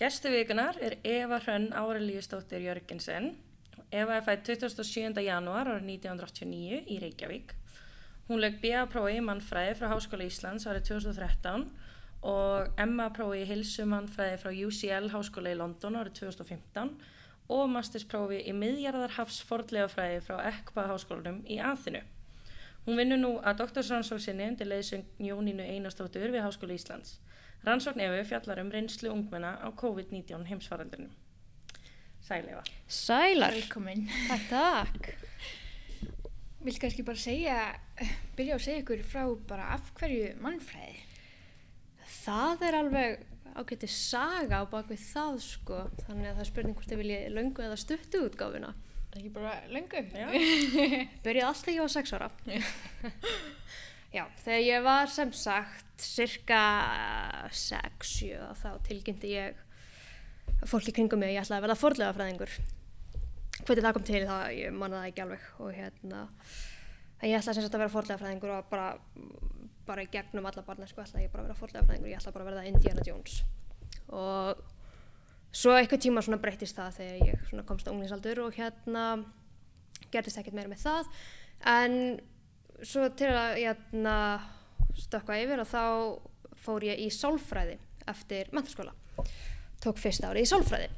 Gesti vikunar er Eva Hrönn Árelíustóttir Jörgensen. Eva er fætt 27. janúar árið 1989 í Reykjavík. Hún lög BA-prófi í mannfræði frá Háskóla Íslands árið 2013 og MA-prófi í hilsumannfræði frá UCL Háskóla í London árið 2015 og mastersprófi í miðjarðarhafsfordlegafræði frá EKBA Háskólanum í Aþinu. Hún vinnur nú að doktorsrannsóksinni undir leiðsöng Jónínu Einarstóttur við Háskóla Íslands. Rannsókn Efu fjallar um reynslu ungmenna á COVID-19 heimsfaraldunum. Sæl Eva. Sælar. Velkomin. Takk, takk. Vil kannski bara segja, byrja að segja ykkur frá bara af hverju mannfræði? Það er alveg ágætti saga á bakvið það sko. Þannig að það er spurning hvort þið viljið löngu eða stuttu útgáfuna. Það er ekki bara löngu? Já. Byrjaði alltaf ég var sex ára. Já, þegar ég var sem sagt cirka 6-7 þá tilkynnti ég fólki kringum mig að ég ætlaði að verða forlegafræðingur. Hvernig það kom til þá ég manna það ekki alveg. Og hérna en ég ætlaði sem sagt að vera forlegafræðingur og bara, bara í gegnum alla barna sko ætlaði ég bara að vera forlegafræðingur og ég ætlaði bara að verða Indiana Jones. Og svo eitthvað tíma svona breytist það þegar ég komst á unglingsaldur og hérna gerðist ekkert meira með það. En svo til að hérna, stökka yfir og þá fór ég í sálfræði eftir menturskóla tók fyrsta ári í sálfræði.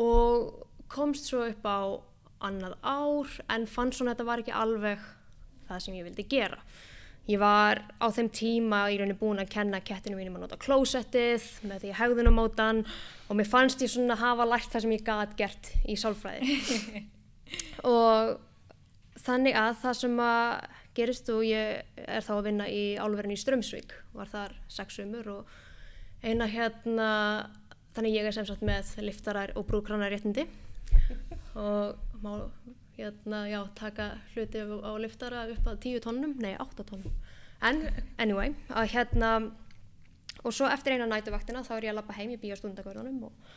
Og komst svo upp á annað ár en fann svona að þetta var ekki alveg það sem ég vildi gera. Ég var á þeim tíma í rauninni búin að kenna kettinu mínum að nota klósettið með því að hegðunumótan og mér fannst ég svona hafa lært það sem ég gæti gert í sálfræði. Og þannig að það sem að gerist og ég er þá að vinna í álverðinu í Strömsvík var þar sex sumur og eina hérna þannig ég er sem sagt með liftarar og brúkranar réttindi og má hérna, já, taka hluti á, liftara upp að 10 tónnum, nei 8 tónnum en anyway, að hérna og svo eftir eina nætuvaktina þá er ég að lappa heim, ég býja stundakvörðunum og,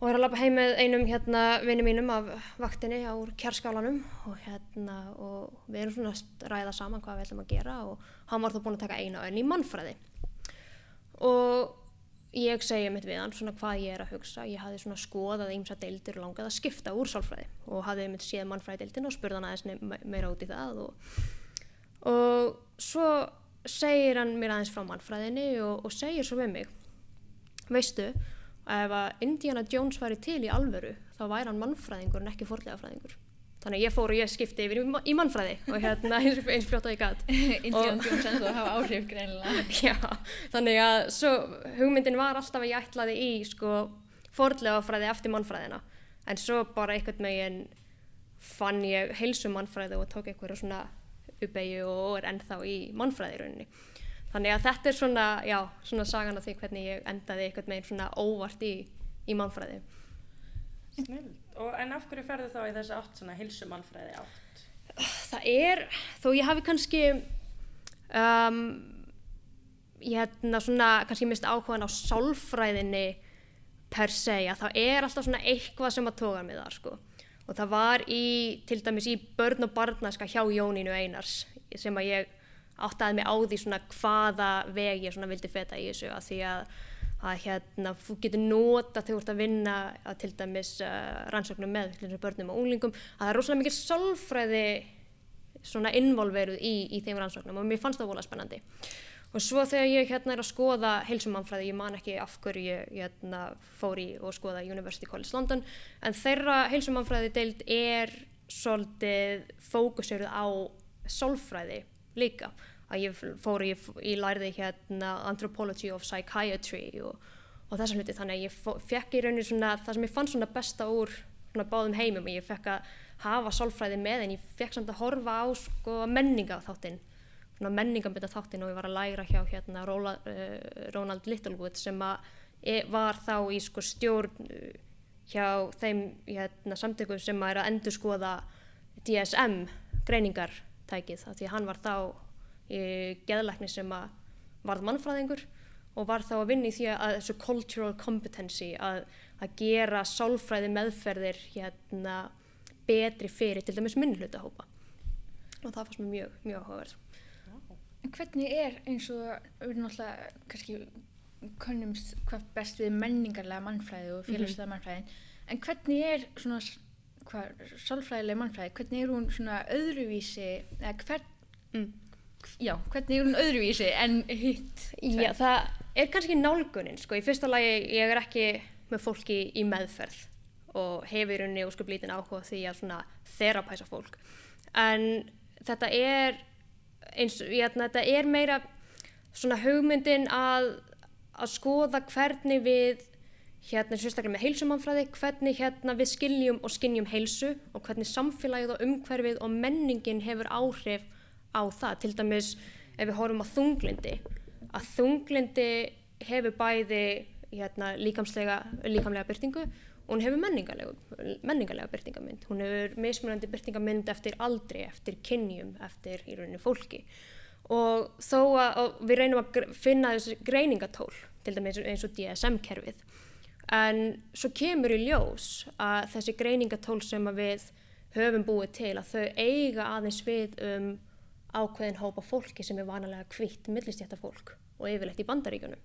og er að lappa heim með einum hérna vinnu mínum af vaktinni á kjarskálanum og hérna og við erum svona að ræða saman hvað við ætlum að gera og hann var þá búin að taka eina önn í mannfræði. Og ég segja mitt við hann svona hvað ég er að hugsa. Ég hafði svona skoðað ímsa deildir og langað að skipta úr sálfræði og hafði mitt séð mannfræði deildin og spurði hann aðeins me meira út í það og, og svo segir hann mér aðeins frá mannfræðinni og, og segir svo við mig veistu ef að Indiana Jones væri til í alvöru þá væri hann mannfræðingur en ekki forlegafræðingur þannig að ég fór og ég skipti yfir í, mannfræði og hérna eins, eins fljótt að ég gæt Indiana Jones en þú hafa áhrif greinilega. Já, þannig að svo, hugmyndin var alltaf að ég ætlaði í sko forlegafræði eftir mannfræðina. En svo bara einhvern megin fann ég heilsum mannfræði og tók einhverju svona uppeyju og er ennþá í mannfræði í rauninni þannig að þetta er svona, já, svona sagan af því hvernig ég endaði einhvern megin svona óvart í, í mannfræði Snild. Og en af hverju ferðu þá í þessu átt svona hilsumannfræði átt? Það er, þó ég hafi kannski um, ég hérna svona kannski mist áhugan á sálfræðinni per se að það er alltaf svona eitthvað sem að toga mig þar sko og það var í, til dæmis í börn og barnaska hjá Jónínu Einars sem að ég áttaði mig á því svona hvaða veg ég svona vildi feta í þessu að því að að hérna, þú getur nota þegar þú ert að vinna að til dæmis uh, rannsóknum með börnum og unglingum að það er rosalega mikið sálfræði svona involveruð í, í þeim rannsóknum og mér fannst það volað spennandi. Og svo þegar ég hérna er að skoða heilsumannfræði, ég man ekki af hverju ég hérna, fór í og skoða University College London en þeirra heilsumannfræði deild er svolítið fókuseruð á sálfræði líka að ég fór, ég, ég læriði hérna Anthropology of Psychiatry og, og þessa hluti. Þannig að ég fekk í rauninu svona það sem ég fann svona besta úr svona báðum heimum og ég fekk að hafa sálfræði með en ég fekk samt að horfa á sko menningaþáttinn svona menningambita þáttinn og ég var að læra hjá hérna Róla, uh, Ronald Littlewood sem að e, var þá í sko stjórn uh, hjá þeim hérna samtökum sem að er að endur skoða DSM greiningartækið. Því að hann var þá geðlækni sem að varð mannfræðingur og var þá að vinna í því að þessu cultural competency að, að gera sálfræði meðferðir hérna betri fyrir til dæmis minnhlutahópa og það fannst mér mjög, mjög áhugaverð En hvernig er eins og við alltaf kannski könnumst hvað best við menningarlega mannfræði og félagslega mannfræðin en hvernig er svona hvað, sálfræðilega mannfræði, hvernig er hún svona öðruvísi eða hvern, Mm. Já, hvernig er hún öðruvísi en hitt Já, það er kannski nálgunin, sko. Í fyrsta lagi, ég er ekki með fólki í meðferð og hefur rauninni og sko blítin áhuga því að svona þerapæsa fólk. En þetta er eins, jæna, þetta er meira svona hugmyndin að, að skoða hvernig við hérna sérstaklega með heilsumannfræði, hvernig hérna við skiljum og skiljum heilsu og hvernig samfélagið og umhverfið og menningin hefur áhrif á það. Til dæmis ef við horfum á þunglindi, að þunglindi hefur bæði hérna, líkamlega byrtingu og hún hefur menningarlega byrtingamind. Hún hefur mismunandi byrtingamind eftir aldri, eftir kynjum, eftir í rauninni fólki. Og þó að og við reynum að finna þessi greiningatól, til dæmis eins og DSM-kerfið, en svo kemur í ljós að þessi greiningatól sem að við höfum búið til að þau eiga aðeins við um ákveðin hópa fólki sem er vanalega kvitt millistjætta fólk og yfirleitt í bandaríkjunum.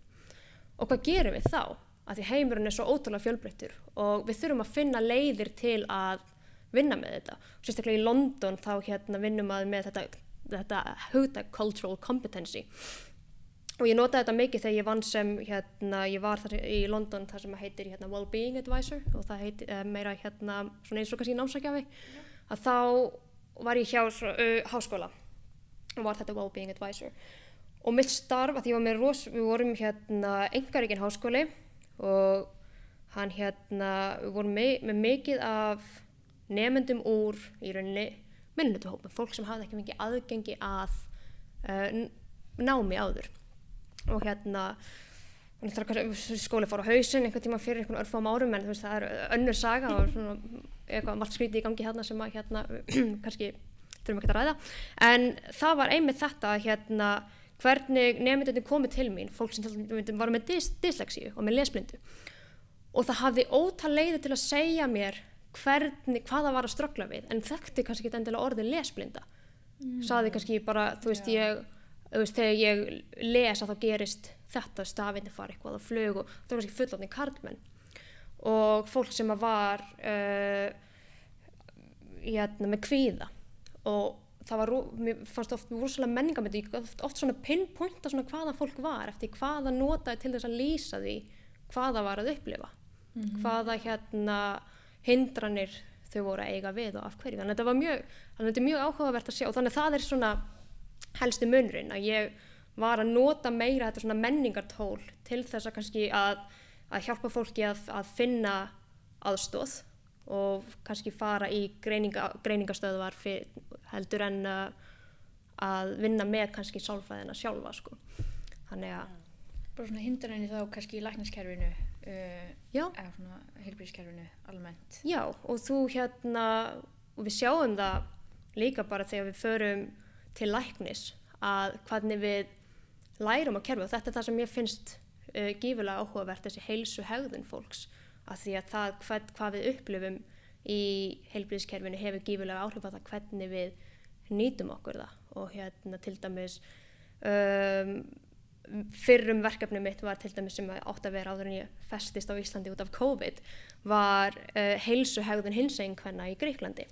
Og hvað gerum við þá? Að því heimurinn er svo ótrúlega fjölbreyttur og við þurfum að finna leiðir til að vinna með þetta. Sérstaklega í London þá hérna vinnum að með þetta, þetta hugtak cultural competency og ég notaði þetta mikið þegar ég vann sem hérna, ég var þar í London þar sem heitir hérna Wellbeing Advisor og það heitir uh, meira hérna svona eins og kannski námsækjafi að þá var ég hjá svo, uh, háskóla og var þetta Wellbeing Advisor. Og mitt starf að var með ros, við vorum hérna engaríkin háskóli og hann hérna, við vorum með, með mikið af nefendum úr í rauninni minnlutuhópum, fólk sem hafði ekki mikið aðgengi að uh, námi áður. Og hérna skóli fór á hausinn einhvern tíma fyrir einhvern örfám árum en veist það er önnur saga og svona eitthvað margt skrítið í gangi hérna sem að hérna kannski þurfum ekki að ræða. En það var einmitt þetta hérna hvernig nefndunni komið til mín fólk sem var með dys dyslexíu og með lesblindu. Og það hafði ótal leiði til að segja mér hvernig, hvað það var að ströggla við en þekkti kannski ekki endilega orðið lesblinda. Mm. saði kannski bara, þú veist, ég þú veist, þegar ég les að þá gerist þetta stafindi fara eitthvað á flug og það var kannski fullotni karlmenn. Og fólk sem var uh, hérna, með kvíða og það var, mér fannst oft rosalega menningamöndi, oft, oft svona pinpointa svona hvaða fólk var eftir hvaða notaði til þess að lýsa því hvaða var að upplifa. Hvaða hérna hindranir þau voru að eiga við og af hverju. Þannig að þetta var mjög, þetta er mjög áhugavert að sjá. Og þannig að það er svona helsti munurinn að ég var að nota meira þetta svona menningartól til þess að kannski að, að hjálpa fólki að, að finna aðstóð og kannski fara í greininga, greiningastöðvar heldur en uh, að vinna með kannski sálfræðina sjálfa sko. þannig að bara svona hindranir þá kannski í lækniskerfinu uh, eða svona heilbríðskerfinu almennt. Já, og þú hérna, og við sjáum það líka bara þegar við förum til læknis að hvernig við lærum að kerfi og þetta er það sem ég finnst uh, gífulega áhugavert þessi heilsu hegðun fólks. Að því að það hvað, hvað við upplifum í heilbríðskerfinu hefur gífulega áhrif á það hvernig við nýtum okkur það. Og hérna til dæmis um, fyrrum verkefni mitt var til dæmis sem átt að vera áður en ég festist á Íslandi út af COVID var uh, heilsuhegðun hinsengkvenna í Gríklandi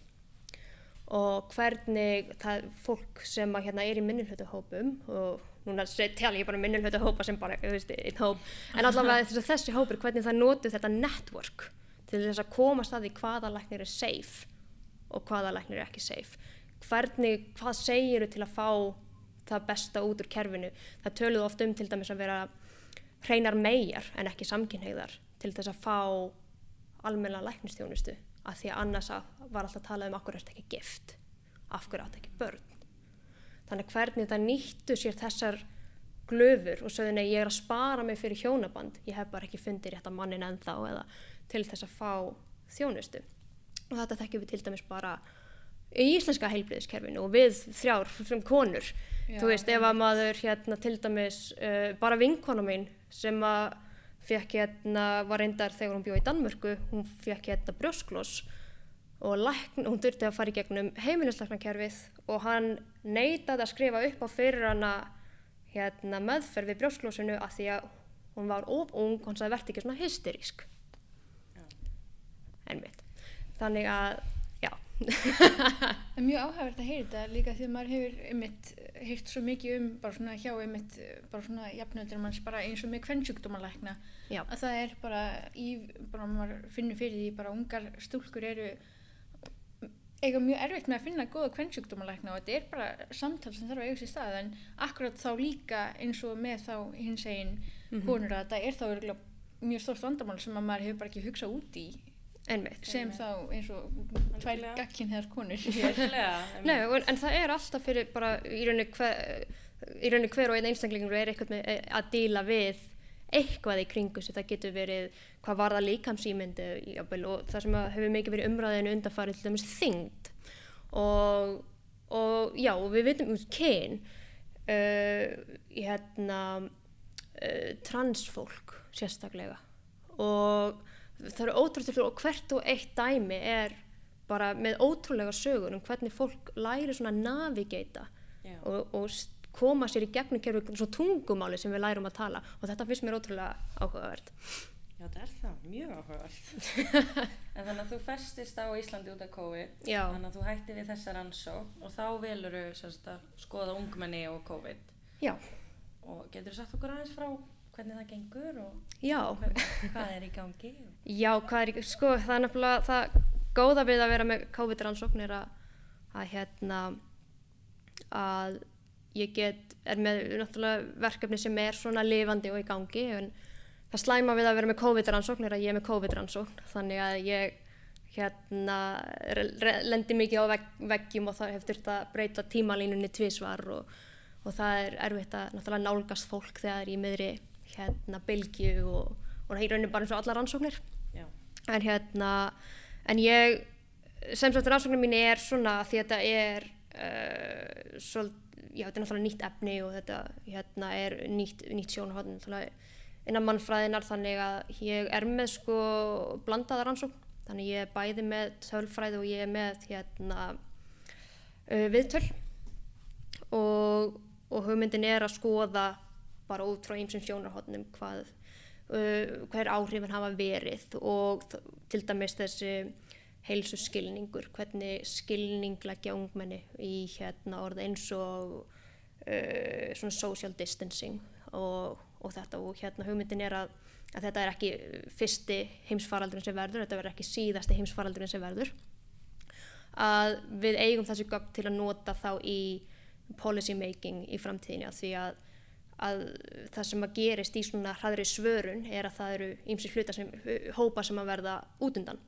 og hvernig það fólk sem að hérna er í minnulhutahópum og núna tala ég bara um minnulhutahópa sem bara, þú veist, einn hóp en allavega þessi, þessi hópur, hvernig það notu þetta network til þess að komast að því hvaða læknir er safe og hvaða læknir er ekki safe hvernig, hvað segiru til að fá það besta út úr kerfinu? Það töluðu oft um til dæmis að vera hreinar megar en ekki samkynhegðar til þess að fá almenna læknistjónustu að því að annars að var alltaf að tala um okkur er þetta ekki gift af hverju átt ekki börn. Þannig hvernig það nýttu sér þessar glöfur og sögðu nei ég er að spara mig fyrir hjónaband ég hef bara ekki fundið rétt að mannin ennþá eða til þess að fá þjónustu. Og þetta þekkjum við til dæmis bara í íslenska heilbriðiskerfinu og við þrjár sem konur Já, þú veist ef að maður hérna til dæmis uh, bara vinkona mín sem að fekk hérna var reyndar þegar hún bjóð í Danmörku hún fekk hérna brjóskloss og lækn, hún þurfti að fara í gegnum heimilislæknakerfið og hann neitaði að skrifa upp á fyrir hana hérna, meðferð við brjósklossinu að því að hún var of ung, hún sagði verði ekki svona hysterísk. Já. einmitt. Þannig að, Það er mjög áhægvert að heyra þetta líka því að maður hefur einmitt heyrt svo mikið um bara svona hjá einmitt bara svona jafnöldur manns bara eins og með kvennsjúkdómalækna að það er bara í, bara maður finnur fyrir því bara ungar stúlkur eru eiga mjög erfitt með að finna góða kvennsjúkdómalækna og þetta er bara samtal sem þarf að eiga sér stað en akkurat þá líka eins og með þá hins egin Mhm. konur að þetta er þá mjög stórt vandamál sem að maður hefur bara ekki hugsað út í einmitt. Sem þá eins og tvær Algjörlega. gagkinheðar konur Nei, en, en það er alltaf fyrir bara í rauninni hver, hver og einn einstaklingur er eitthvað með eh, að díla við eitthvað í kringu sig, það getur verið hvað var það líkamsýmyndi jafnvel, og það sem að hefur mikið verið umræðinu undanfarið til dæmis þyngd. Og, og já, og við vitum um kyn uh, hérna uh, transfólk sérstaklega. Og það eru ótrúlega og hvert og eitt dæmi er bara með ótrúlega sögur um hvernig fólk læri svona navigata og, og koma sér í gegnum kerfi svona tungumáli sem við lærum að tala og þetta finnst mér ótrúlega áhugavert Já, þetta er það, mjög áhugavert. en þannig að þú festist á Íslandi út af COVID, Já. þannig að þú hætti við þessa rannsók og þá velur þú að skoða ungmenni og COVID. Já, Og getur þú sagt okkur aðeins frá hvernig það gengur og hvað, hvað er í gangi? já, hvað er ekki, sko það er nefnilega það góða við að vera með COVID-rannsókn er að, að hérna að ég get, er með náttúrulega verkefni sem er svona lifandi og í gangi en það slæma við að vera með COVID-rannsókn er að ég er með COVID-rannsókn þannig að ég hérna re- re- lendi mikið á vegg, veggjum og það hefur þurft að breyta tímalínunni tvísvar og, og það er erfitt að náttúrulega nálgast fólk þegar í miðri hérna bylgju og, og það er í rauninni bara eins og allar rannsóknir. Já. en hérna en ég sem sagt rannsóknin mín er svona því að þetta er uh, svol, já þetta er náttúrulega nýtt efni og þetta hérna er nýtt, nýtt sjónahotn innan mannfræðinar þannig að ég er með sko blandaða rannsókn. Þannig ég er bæði með tölfræði og ég er með hérna uh, viðtöl. Og, og hugmyndin er að skoða bara út frá ýmsum sjónarhóttnum hvað, uh, hver áhrifin hafa verið og til dæmis þessi heilsu skilningur, hvernig skilning leggja ungmenni í hérna orð eins og uh, svona social distancing og, og þetta. Og hérna hugmyndin er að, að þetta er ekki fyrsti heimsfaraldurinn sem verður, þetta verður ekki síðasti heimsfaraldurinn sem verður. Að við eigum þessi gögn til að nota þá í policy making í framtíðinni af því að, að það sem að gerist í svona hraðri svörun er að það eru ýmsi hluta sem, hópa sem að verða útundan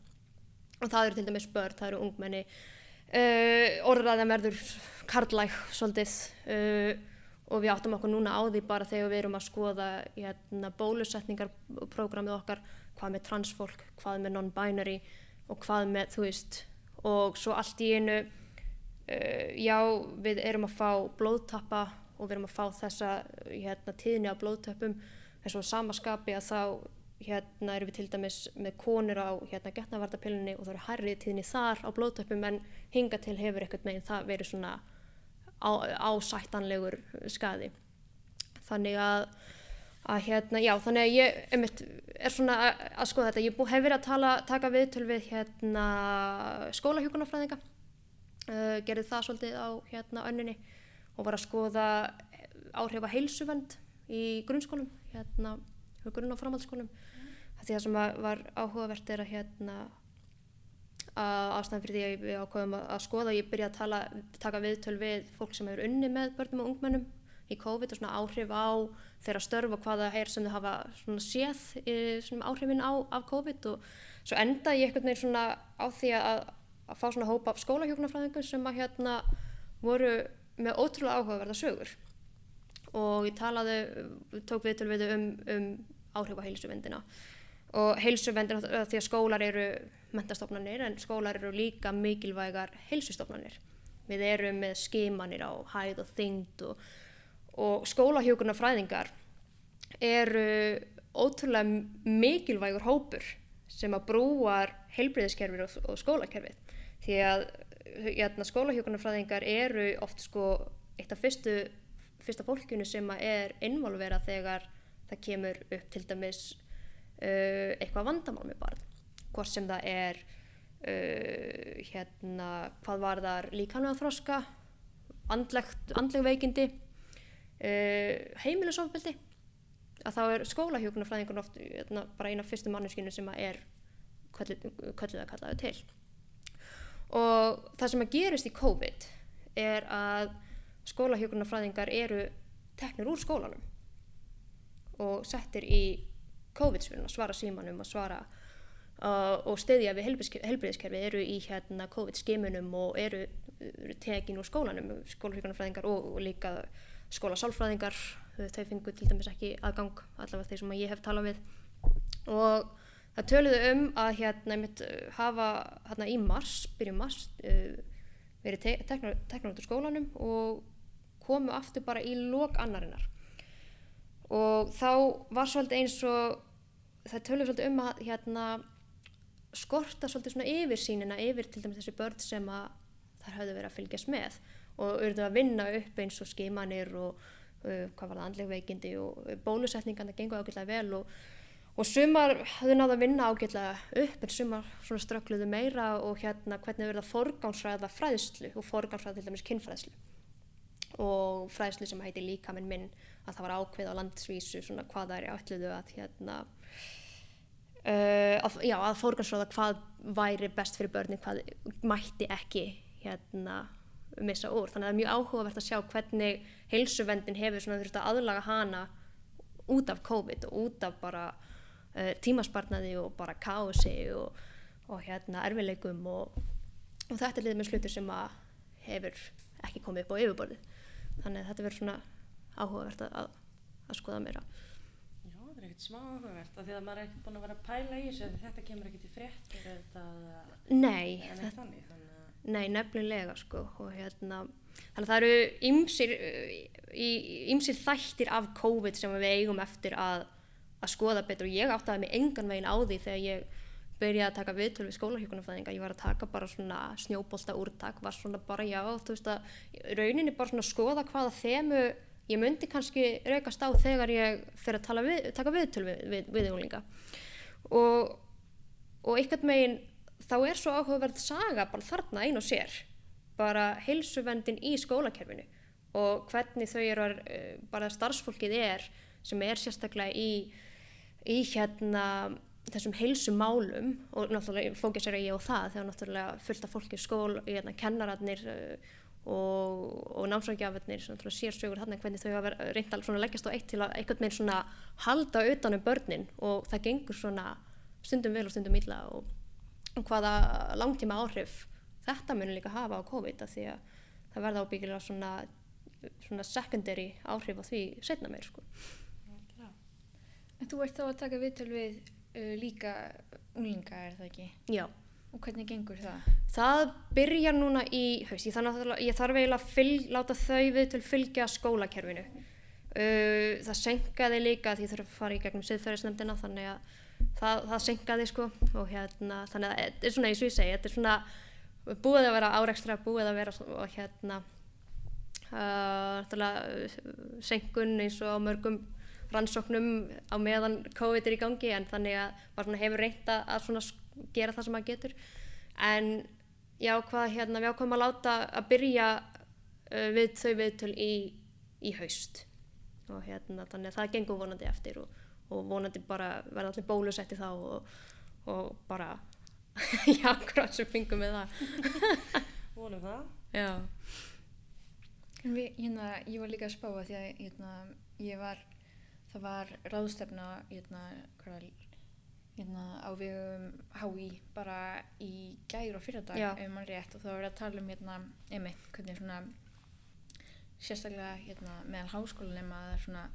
og það eru til dæmis börn, það eru ungmenni uh, orðræðan verður karlæg svolítið uh, og við áttum okkur núna á því bara þegar við erum að skoða hérna, bólusetningarprogrammið okkar hvað með transfólk, hvað með non-binary og hvað með, þú veist og svo allt í einu uh, já, við erum að fá blóðtappa og við erum að fá þessa hérna, tíðni af blóðtöppum en svo samaskapi að þá hérna erum við til dæmis með konur á hérna getnavartapilunni og það eru hærri tíðni þar á blóðtöppum en hinga til hefur eitthvað meginn það verið svona á, ásættanlegur skadi þannig að að hérna, já, þannig að ég einmitt, er svona að, að skoða þetta. Ég hef verið að tala, taka viðtöl við hérna skólahjúkunarfræðinga uh, gerði það svolítið á hérna önninni og var að skoða áhrif að heilsuvend í grunnskólum hérna, grunn- og framhaldsskólum. Því það sem var áhugavert er að hérna ástæðan fyrir því að við ákveðum að, að skoða og ég byrja að tala, taka viðtöl við fólk sem hefur unni með börnum og ungmennum í COVID og svona áhrif á þeirra störf og hvaða er sem þau hafa svona séð e, svona áhrifin á af COVID. Og svo enda ég einhvern veginn svona á því að, að fá svona hópa skólahjóknarfræðingum sem að hérna voru með ótrúlega áhugaverða sögur. Og ég talaði, tók við þau um, um áhrif á heilsuvendina og heilsuvendina því að skólar eru mentastofnanir en skólar eru líka mikilvægar heilsustofnanir. Við erum með skimanir á hæð og þyngd og, og skólahjókunarfræðingar eru ótrúlega mikilvægur hópur sem að brúar heilbriðiskerfið og, og skólakerfið. Því að hérna, skólahjókunarfræðingar eru oft sko eitt af fyrstu, fyrsta fólkinu sem er involvera þegar það kemur upp til dæmis uh, eitthvað vandamál með barn. Hvort sem það er uh, hérna hvað var þar líkanlega þroska andleg veikindi uh, heimilisofbeldi að þá er skólahjókunarfræðingun oft hérna, bara eina fyrstu manneskinu sem er kölluð að kallaðu til og það sem að gerist í COVID er að skólahjókunarfræðingar eru teknir úr skólanum og settir í COVID-svinna, svara símanum og svara uh, og stiðja við helbriðiskerfi eru í hérna COVID-skimunum og eru, eru tekin úr skólanum, skólahjókunarfræðingar og, og líka skólasálfræðingar þau fengur til dæmis ekki aðgang allavega þeir sem ég hef talað við. Og það töluðu um að hérna mitt hafa hérna í mars, byrju mars uh, verið te teknar út úr skólanum og komu aftur bara í lok annarinnar. Og þá var svolítið eins og það töluðu svolítið um að hérna skorta svolítið svona yfir sínina yfir til dæmis þessi börn sem að þar hafðu verið að fylgjast með og auðvitað að vinna upp eins og skimanir og uh, hvað var það andleg veikindi og bólusetningan það gengur ákveðlega vel og og sumar hafði náða að vinna ágætlega upp en sumar svona ströggluðu meira og hérna hvernig verða forgámsræða fræðslu og forgámsræða til dæmis kynfræðslu. Og fræðslu sem heiti líka minn minn að það var ákveð á landsvísu svona hvað það er átluðu að hérna uh, að, já að forgámsræða hvað væri best fyrir börnin hvað mætti ekki hérna missa úr. Þannig að það er mjög áhugavert að sjá hvernig heilsuvendin hefur svona þurft að aðlaga hana út af COVID og út af bara uh, tímasparnaði og bara kási og, og hérna erfileikum og, og þetta er liðið með slutur sem að hefur ekki komið upp á yfirborðið. Þannig að þetta verður svona áhugavert að, að skoða meira. Já, það er ekkert smá áhugavert af því að maður er ekki búin að vera að pæla í þessu þetta kemur ekki til frétt Nei, það, þannig, þannig að... nei, nefnilega sko og hérna þannig að það eru ymsir, ymsir þættir af COVID sem við eigum eftir að að skoða betur. Og ég áttaði mig engan veginn á því þegar ég byrjaði að taka viðtölu við skólahjókunarfæðinga ég var að taka bara svona snjóbolta úrtak var svona bara já, þú veist að rauninni bara svona skoða hvaða þemu ég myndi kannski raukast á þegar ég fyrir að við, taka viðtölu við, við, viðjólinga og, og einhvern meginn þá er svo áhugaverð saga bara þarna einn og sér. Bara heilsuvendin í skólakerfinu og hvernig þau eru að eh, bara starfsfólkið er sem er sérstaklega í í hérna þessum heilsumálum og náttúrulega fókis er ég á það þegar náttúrulega fullt af fólki skól, hérna, kennararnir uh, og, og námsvækjafirnir sérsögur hann hvernig þau hafa reynd að leggjast á eitt til að einhvern veginn halda utanum börnin og það gengur svona stundum vel og stundum illa og, hvaða langtíma áhrif þetta munir líka hafa á COVID því að það verða ábyggilega svona, svona secondary áhrif á því setna meir sko En þú ert þá að taka viðtöl við uh, líka unglinga, er það ekki? Já. Og hvernig gengur það? Það byrjar núna í haust. Ég, ég þarf eiginlega að fylg, láta þau viðtöl fylgja skólakerfinu. Uh, það senkaði líka því þurfa að fara í gegnum siðferðisnefndina þannig að það, það senkaði sko og hérna þannig að þetta er svona eins og ég segi, þetta er svona búið að vera áreikstra, búið að vera og hérna uh, senkun eins og mörgum rannsóknum á meðan COVID er í gangi en þannig að maður hefur reynda að gera það sem maður getur. En já hvað hérna við ákvæmum að láta að byrja uh, við þau viðtöl í, í haust. Og hérna þannig að það gengur vonandi eftir og, og vonandi bara verða allir bólusetti þá og, og bara já hvað sem fengum við það. Vonum það. Já. Við, hérna, ég var líka að spá að því að hérna, ég var það var ráðstefna hérna, hérna, á við HÍ bara í gæður og fyrirdag ef mann rétt og þá er að tala um hérna, einmitt hvernig svona sérstaklega hérna, meðal háskólanum að það er svona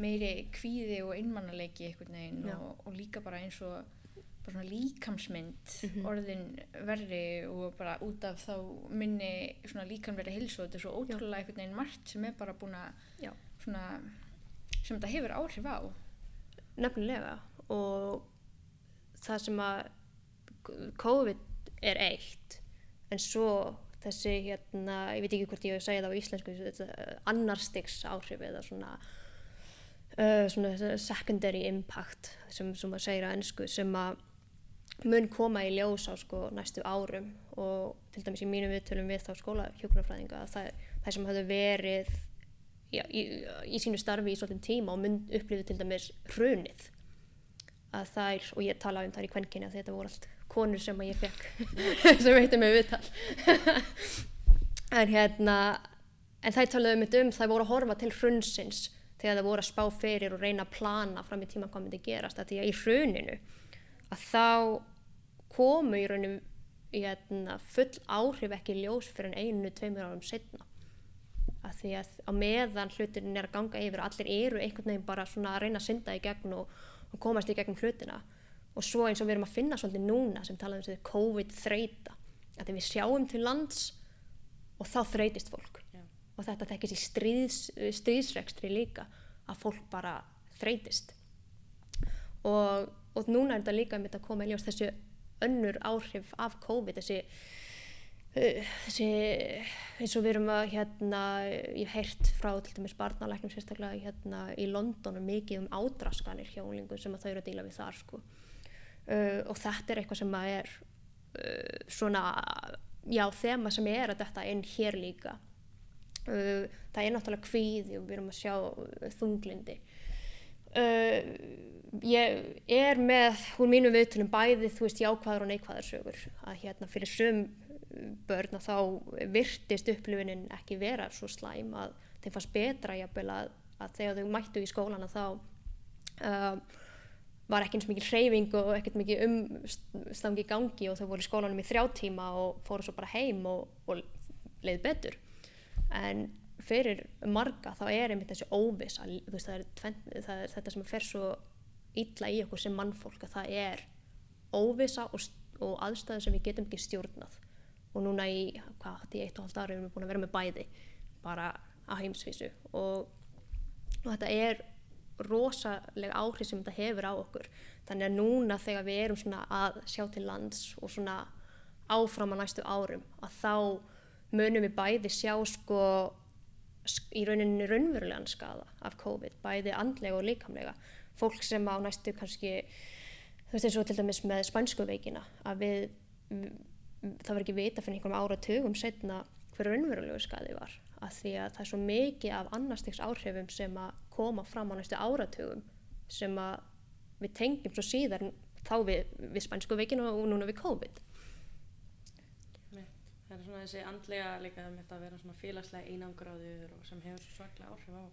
meiri kvíði og einmannalegi einhvern veginn og, og líka bara eins og bara svona líkamsmynd mm -hmm. orðin verri og bara út af þá minni svona líkamverði hilsu og þetta er svo ótrúlega einhvern veginn margt sem er bara búin að svona sem þetta hefur áhrif á? Nefnilega og það sem að COVID er eitt en svo þessi hérna, ég veit ekki hvort ég hef segið það á íslensku annar styggs áhrif eða svona uh, svona secondary impact sem, sem maður segir að ennsku sem að mun koma í ljós á sko næstu árum. Og til dæmis í mínum viðtölum við þá skóla hjókunarfræðinga að það, það sem hafði verið já, í, í sínu starfi í svolítinn tíma og mun upplifið til dæmis hrunið. Að þær, og ég tala um þær í kvenkinni að þetta voru allt konur sem að ég fekk sem veitum með viðtal. En hérna en þær talaðu um þetta um þær voru að horfa til hrunsins þegar það voru að spá fyrir og reyna að plana fram í tíma hvað myndi gerast. Að því að í hruninu að þá komu í rauninu hérna, full áhrif ekki ljós fyrir einu, tveimur árum setna að því að á meðan hlutin er að ganga yfir allir eru einhvern veginn bara svona að reyna að synda í gegn og, og komast í gegnum hlutina. Og svo eins og við erum að finna svolítið núna sem talaðum um þessi COVID-þreita að við sjáum til lands og þá þreytist fólk. Já. og þetta tekist í stríðs, stríðsrekstri líka að fólk bara þreytist. Og, og núna er þetta líka með að koma í ljós þessi önnur áhrif af COVID þessi, þessi eins og við erum að hérna, ég hef heyrt frá til dæmis barnalæknum sérstaklega hérna, í London mikið um ádraskanir hjá unglingum sem að þau eru að díla við þar sko. uh, og þetta er eitthvað sem að er uh, svona já þema sem er að þetta inn hér líka uh, það er náttúrulega kvíði og við erum að sjá þunglindi ég er með úr mínu viðtunum bæði þú veist jákvæður og neikvæður sögur að hérna fyrir sum börn að þá virtist upplifunin ekki vera svo slæm að þeim fannst betra jafnvel að, að þegar þau mættu í skólan að þá uh, var ekki eins mikið hreyfing og ekkert mikið umstangi gangi og þau voru í skólanum í þrjá tíma og fóru svo bara heim og, og leið betur. En fyrir marga þá er einmitt þessi er þetta sem fer svo illa í okkur sem mannfólk að það er óvissa og, og aðstæðu sem við getum ekki stjórnað og núna í, hvað, í eitt og halvt ári erum við búin að vera með bæði bara að heimsvísu. Og, og þetta er rosalega áhrif sem þetta hefur á okkur. Þannig að núna þegar við erum svona að sjá til lands og svona áfram á næstu árum að þá munum við bæði sjá sko í rauninni raunverulegan skada af COVID, bæði andlega og líkamlega. Fólk sem á næstu kannski þú veist eins og til dæmis með spænsku veikina að við það var ekki vita fyrir einhverjum áratugum setna hver raunverulegu skadi var að því að það er svo mikið af annarstegs áhrifum sem að koma fram á næstu áratugum sem að við tengjum svo síðan þá við, við spænsku veikinu og núna við COVID Það er svona þessi andlega líka að vera svona félagslega einangráður og sem hefur svaklega áhrif á.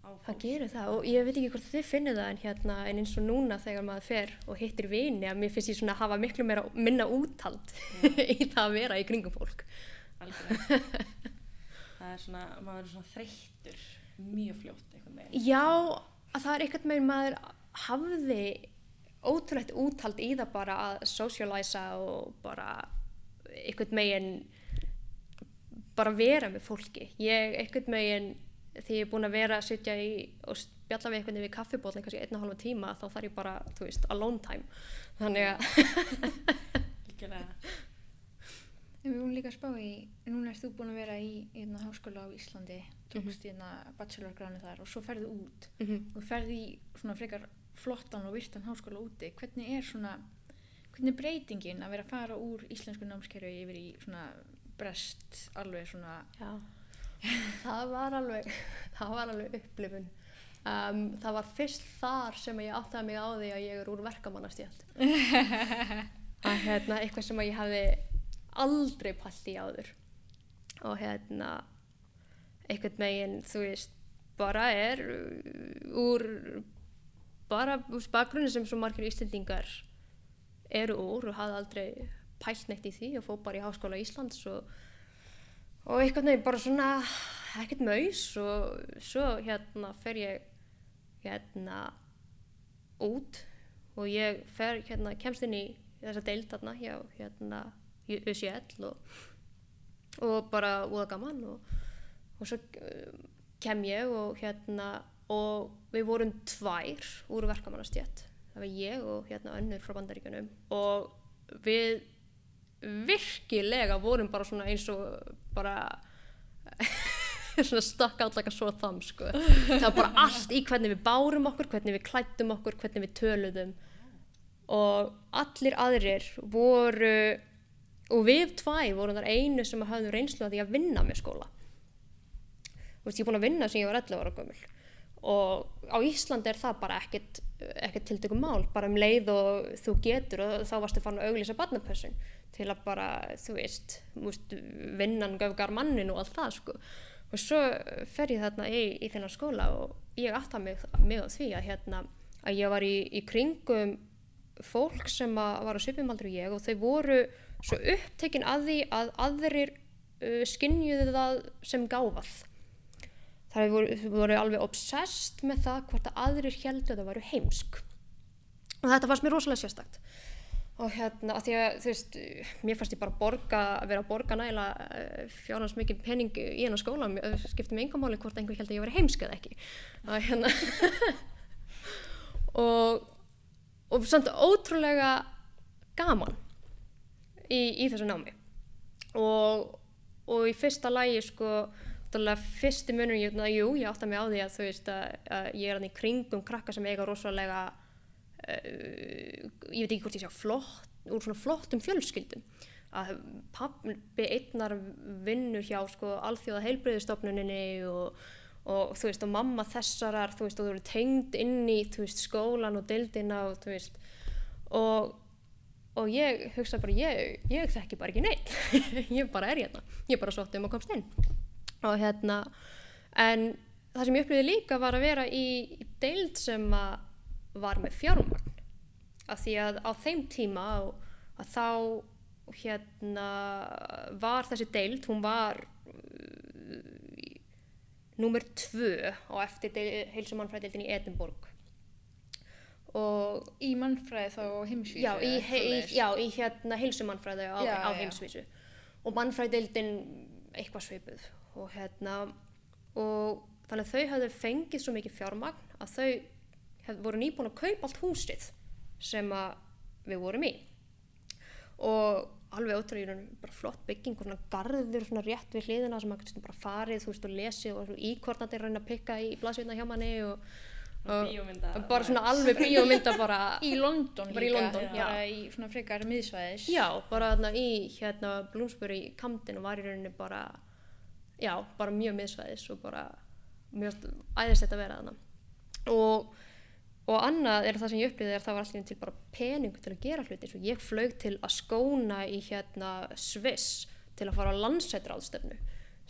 Það gerir það og ég veit ekki hvort þið finnir það en, hérna, en eins og núna þegar maður fer og hittir vini að mér finnst ég svona að hafa miklu meira, minna úthald í það að vera í kringum fólk. Algjörlega. það er svona, maður er svona þreyttur mjög fljótt einhvern veginn. Já, að það er einhvern veginn maður hafði ótrúlegt úthald í það bara að socialisa og bara einhvern megin bara vera með fólki ég einhvern megin því ég er búin að vera að sitja í og spjalla við einhvern veginn við kaffibótling kannski einn og halva tíma þá þarf ég bara, þú veist, alone time. Þannig að við vorum líka að spá í, núna erst þú búin að vera í einna háskóla á Íslandi, tókst í einna bachelorgránu þar og svo ferðu út. Mhm. og ferðu í svona frekar flottan og virtan háskóla úti. Hvernig er svona, hvernig er breytingin að vera að fara úr íslensku námskerfi yfir í svona brest, alveg svona, Já, það var alveg, það var alveg upplifun. Um, það var fyrst þar sem ég áttaði mig á því að ég er úr verkamannastjætt. að hérna, eitthvað sem ég hafði aldrei í áður. Og hérna, einhvern meginn, þú veist, bara er uh, úr, bara úr bakgrunni sem svo margir Íslendingar eru úr og hafði aldrei pælt neitt í því og fór bara í Háskóla Íslands og og einhvern veginn bara svona ekkert maus og svo hérna fer ég hérna út. Og ég fer hérna kemst inn í þessa deild þarna hjá hérna UCL og, og bara úða gaman og, og svo uh, kem ég og hérna og við vorum tvær úr verkamannastjætt það var ég og hérna önnur frá bandaríkunum og við virkilega vorum bara svona eins og bara svona stakk allaka svo þam sko. það var bara allt í hvernig við bárum okkur hvernig við klættum okkur, hvernig við töluðum. Og allir aðrir voru og við tvæ vorum þar einu sem hafðum reynslu að því að vinna með skóla. Þú veist ég er búin að vinna sem ég var 11 ára gömul. Og á Íslandi er það bara ekkert, ekkert tiltökum mál, bara um leið og þú getur og þá varstu fann að auglýsa barnapössun til að bara, þú veist, múst, vinnan göfgar mannin og allt það sko. Og svo fer ég þarna í, í þennan skóla og ég aftar mig, mig á því að hérna að ég var í, í kringum fólk sem var á svipumaldri ég og þau voru svo upptekinn að því að aðrir uh, skinnjuðu það sem gáfað. Það voru, voru alveg obsessed með það hvort að aðrir heldur að það varu heimsk. Og þetta fannst mér rosalega sérstakt og hérna að því að þú veist mér fannst ég bara borga, að vera að borga næla fjárhans mikið penning í hennar skóla skipti mig enga máli hvort einhver held að ég var heimsk eða ekki. Að hérna og og samt ótrúlega gaman í, í þessu námi. Og, og í fyrsta lægi sko fyrsti munum ég, jú, ég átta mig á því að þú veist að, að ég er hann í kringum krakka sem eiga rosalega ég veit ekki hvort ég sé flott, úr svona flottum fjölskyldum. Að pappi einnar vinnur hjá sko alþjóða heilbreyðistofnuninni og, og þú veist og mamma þessarar þú veist og þú eru tengd inn í veist, skólan og dildina og þú veist og, og ég hugsa bara ég, ég þekki bara ekki neitt. Ég bara er hérna, ég bara sótti um að komst inn. Og hérna en það sem ég upplýði líka var að vera í, í deild sem að var með fjármagn. Af því að á þeim tíma að, þá hérna var þessi deild, hún var uh, nummer tvö á eftir heilsumannfræðildin í Edinborg. Og í mannfræði þá heimsvísu já, í, í, já, í hérna heilsumannfræði á, já, á heimsvísu. Og mannfræðildin eitthvað svipuð og hérna og þannig að þau hafðu fengið svo mikið fjármagn að þau hef, voru nýbúin að kaupa allt húsið sem við vorum í. Og alveg ótrúið bara flott bygging og svona garður svona rétt við hliðina sem maður bara farið þú veist og lesið og íkortandi reyna að pikka í blasveitna hjá manni og, og, og bara svona alveg bíómynda bara í London bara líka í London, já. bara í svona frekar miðsvæðis. Já, bara þarna í hérna Bloomsbury Camden og var í rauninni bara já, bara mjög miðsvæðis og bara mjög æðislegt að vera þarna. Og og annað er það sem ég upplýði er að það var allir til bara peningu til að gera hluti svo ég flög til að skóna í hérna Sviss til að fara á landsættraðstöfnu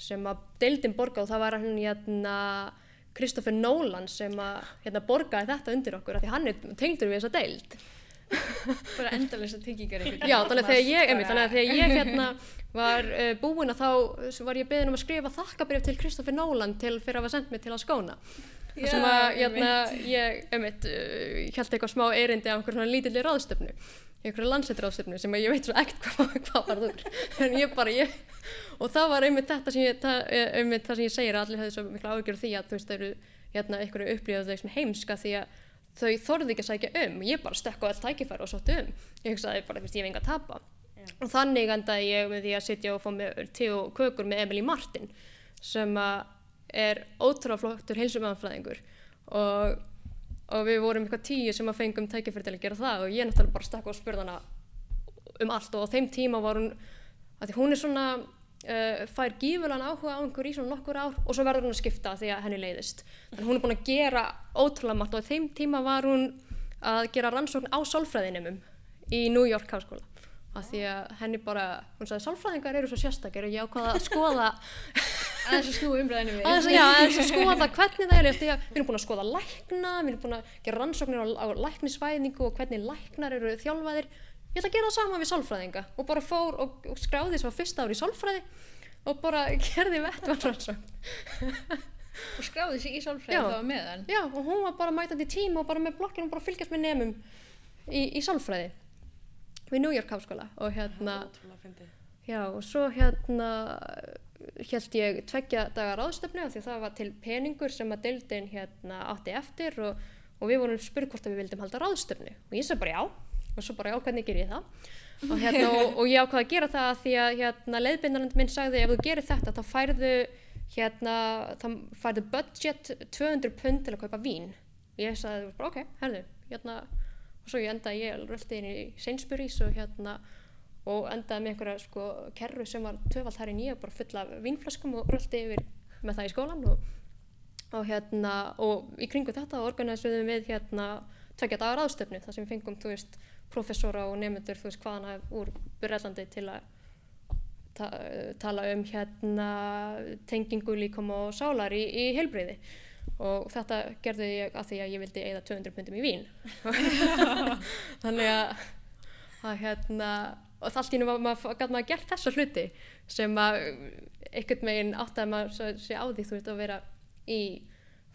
sem að deildin borga og það var hérna Kristoffer Nolan sem að hérna, borgaði þetta undir okkur því hann er tengdur við þessa deild. Bara endalins að tengingar já þannig að þegar ég, einmitt, þannig að þegar ég hérna var uh, búin að þá var ég beðin um að skrifa þakkabrif til Kristoffer Nolan til fyrir að hafa sendt mig til að skóna Já, sem að hérna, ég einmitt, uh, held eitthvað smá erindi á einhver svona lítilli ráðstöfnu einhverju landsættiráðstöfnu sem að ég veit svona ekkert hvað, hvað var þú en ég bara ég og það var einmitt þetta sem ég það, einmitt það sem ég segir að allir hefði svo miklu ágjörð því að þú veist það eru hérna einhverju upplýðað þau heimska því að þau þorði ekki að sækja um. Ég bara stekk á all tækifæri og sótti um. Ég hugsaði bara, ég hef enga að tapa. Yeah. og þannig endaði ég með því að sitja og fá með te og kökur með Emily Martin sem er ótrúlega flottur heilsumöðanfræðingur og, og við vorum eitthvað tíu sem að fengum tækifæri til að gera það og ég náttúrulega bara stekk og spurði hana um allt og á þeim tíma var hún að hún er svona uh, fær gífulegan áhuga á einhver í svona nokkur ár og svo verður hún að skipta því að henni leiðist. Þannig hún er búin að gera ótrúlega margt og á þeim tíma var hún að gera rannsókn á sálfræðinumum í New York háskóla af því að henni bara, hún sagði sálfræðingar eru svo sérstakir og ég ákvaða að skoða aðeins að snú umræðinu við. Aðeins, já, aðeins að skoða hvernig það er því að við erum búin að skoða lækna við erum búin að gera rannsóknir á, á læknisvæðingu og hvernig læknar eru þjálfaðir. Ég ætla að gera það sama við sálfræðinga. Og bara fór og, og skráði þess að fyrsta ári í sálfræði og bara gerði vettvann og skráði sig í sálfræði þá meðan? Já og hún var bara mætandi í tíma og bara með blokkinu og bara fylgjast með nefnum í, í sálfræði við New York háskóla og hérna já og svo hérna held ég tveggja dagar áðstöfnu því það var til peningur sem að deildin hérna átti eftir og, og við vorum spurð hvort að við vildum halda ráðstöfnu og ég sagði bara já. Og svo bara já hvernig ger ég það? Og, hérna, og, og ég ákvaði að gera það því að hérna, leiðbindarinn minn sagði ef þú gerir þetta þá færðu hérna, það færðu budget 200 pund til að kaupa vín. Ég sagði bara ok, herðu hérna, og svo ég endaði ég röldi inn í Sainsbury's og hérna og endaði með einhverja sko kerru sem var tvöfald þar í nýja bara full af vínflaskum og röldi yfir með það í skólan og, og hérna og í kringu þetta organisuðum við hérna tvekja dagar aðstöfnu þar sem við fengum þú veist professora og nefnendur þú veist hvaðana úr Byrjallandi til að ta tala um hérna tengingu líkom og sálar í, í heilbreyði og þetta gerði ég að því að ég vildi eigða 200 pundum í vín. Þannig að, að hérna og það allt í nú gæti maður gert þessa hluti sem að einhvern veginn átt að maður sé á því þú veist að vera í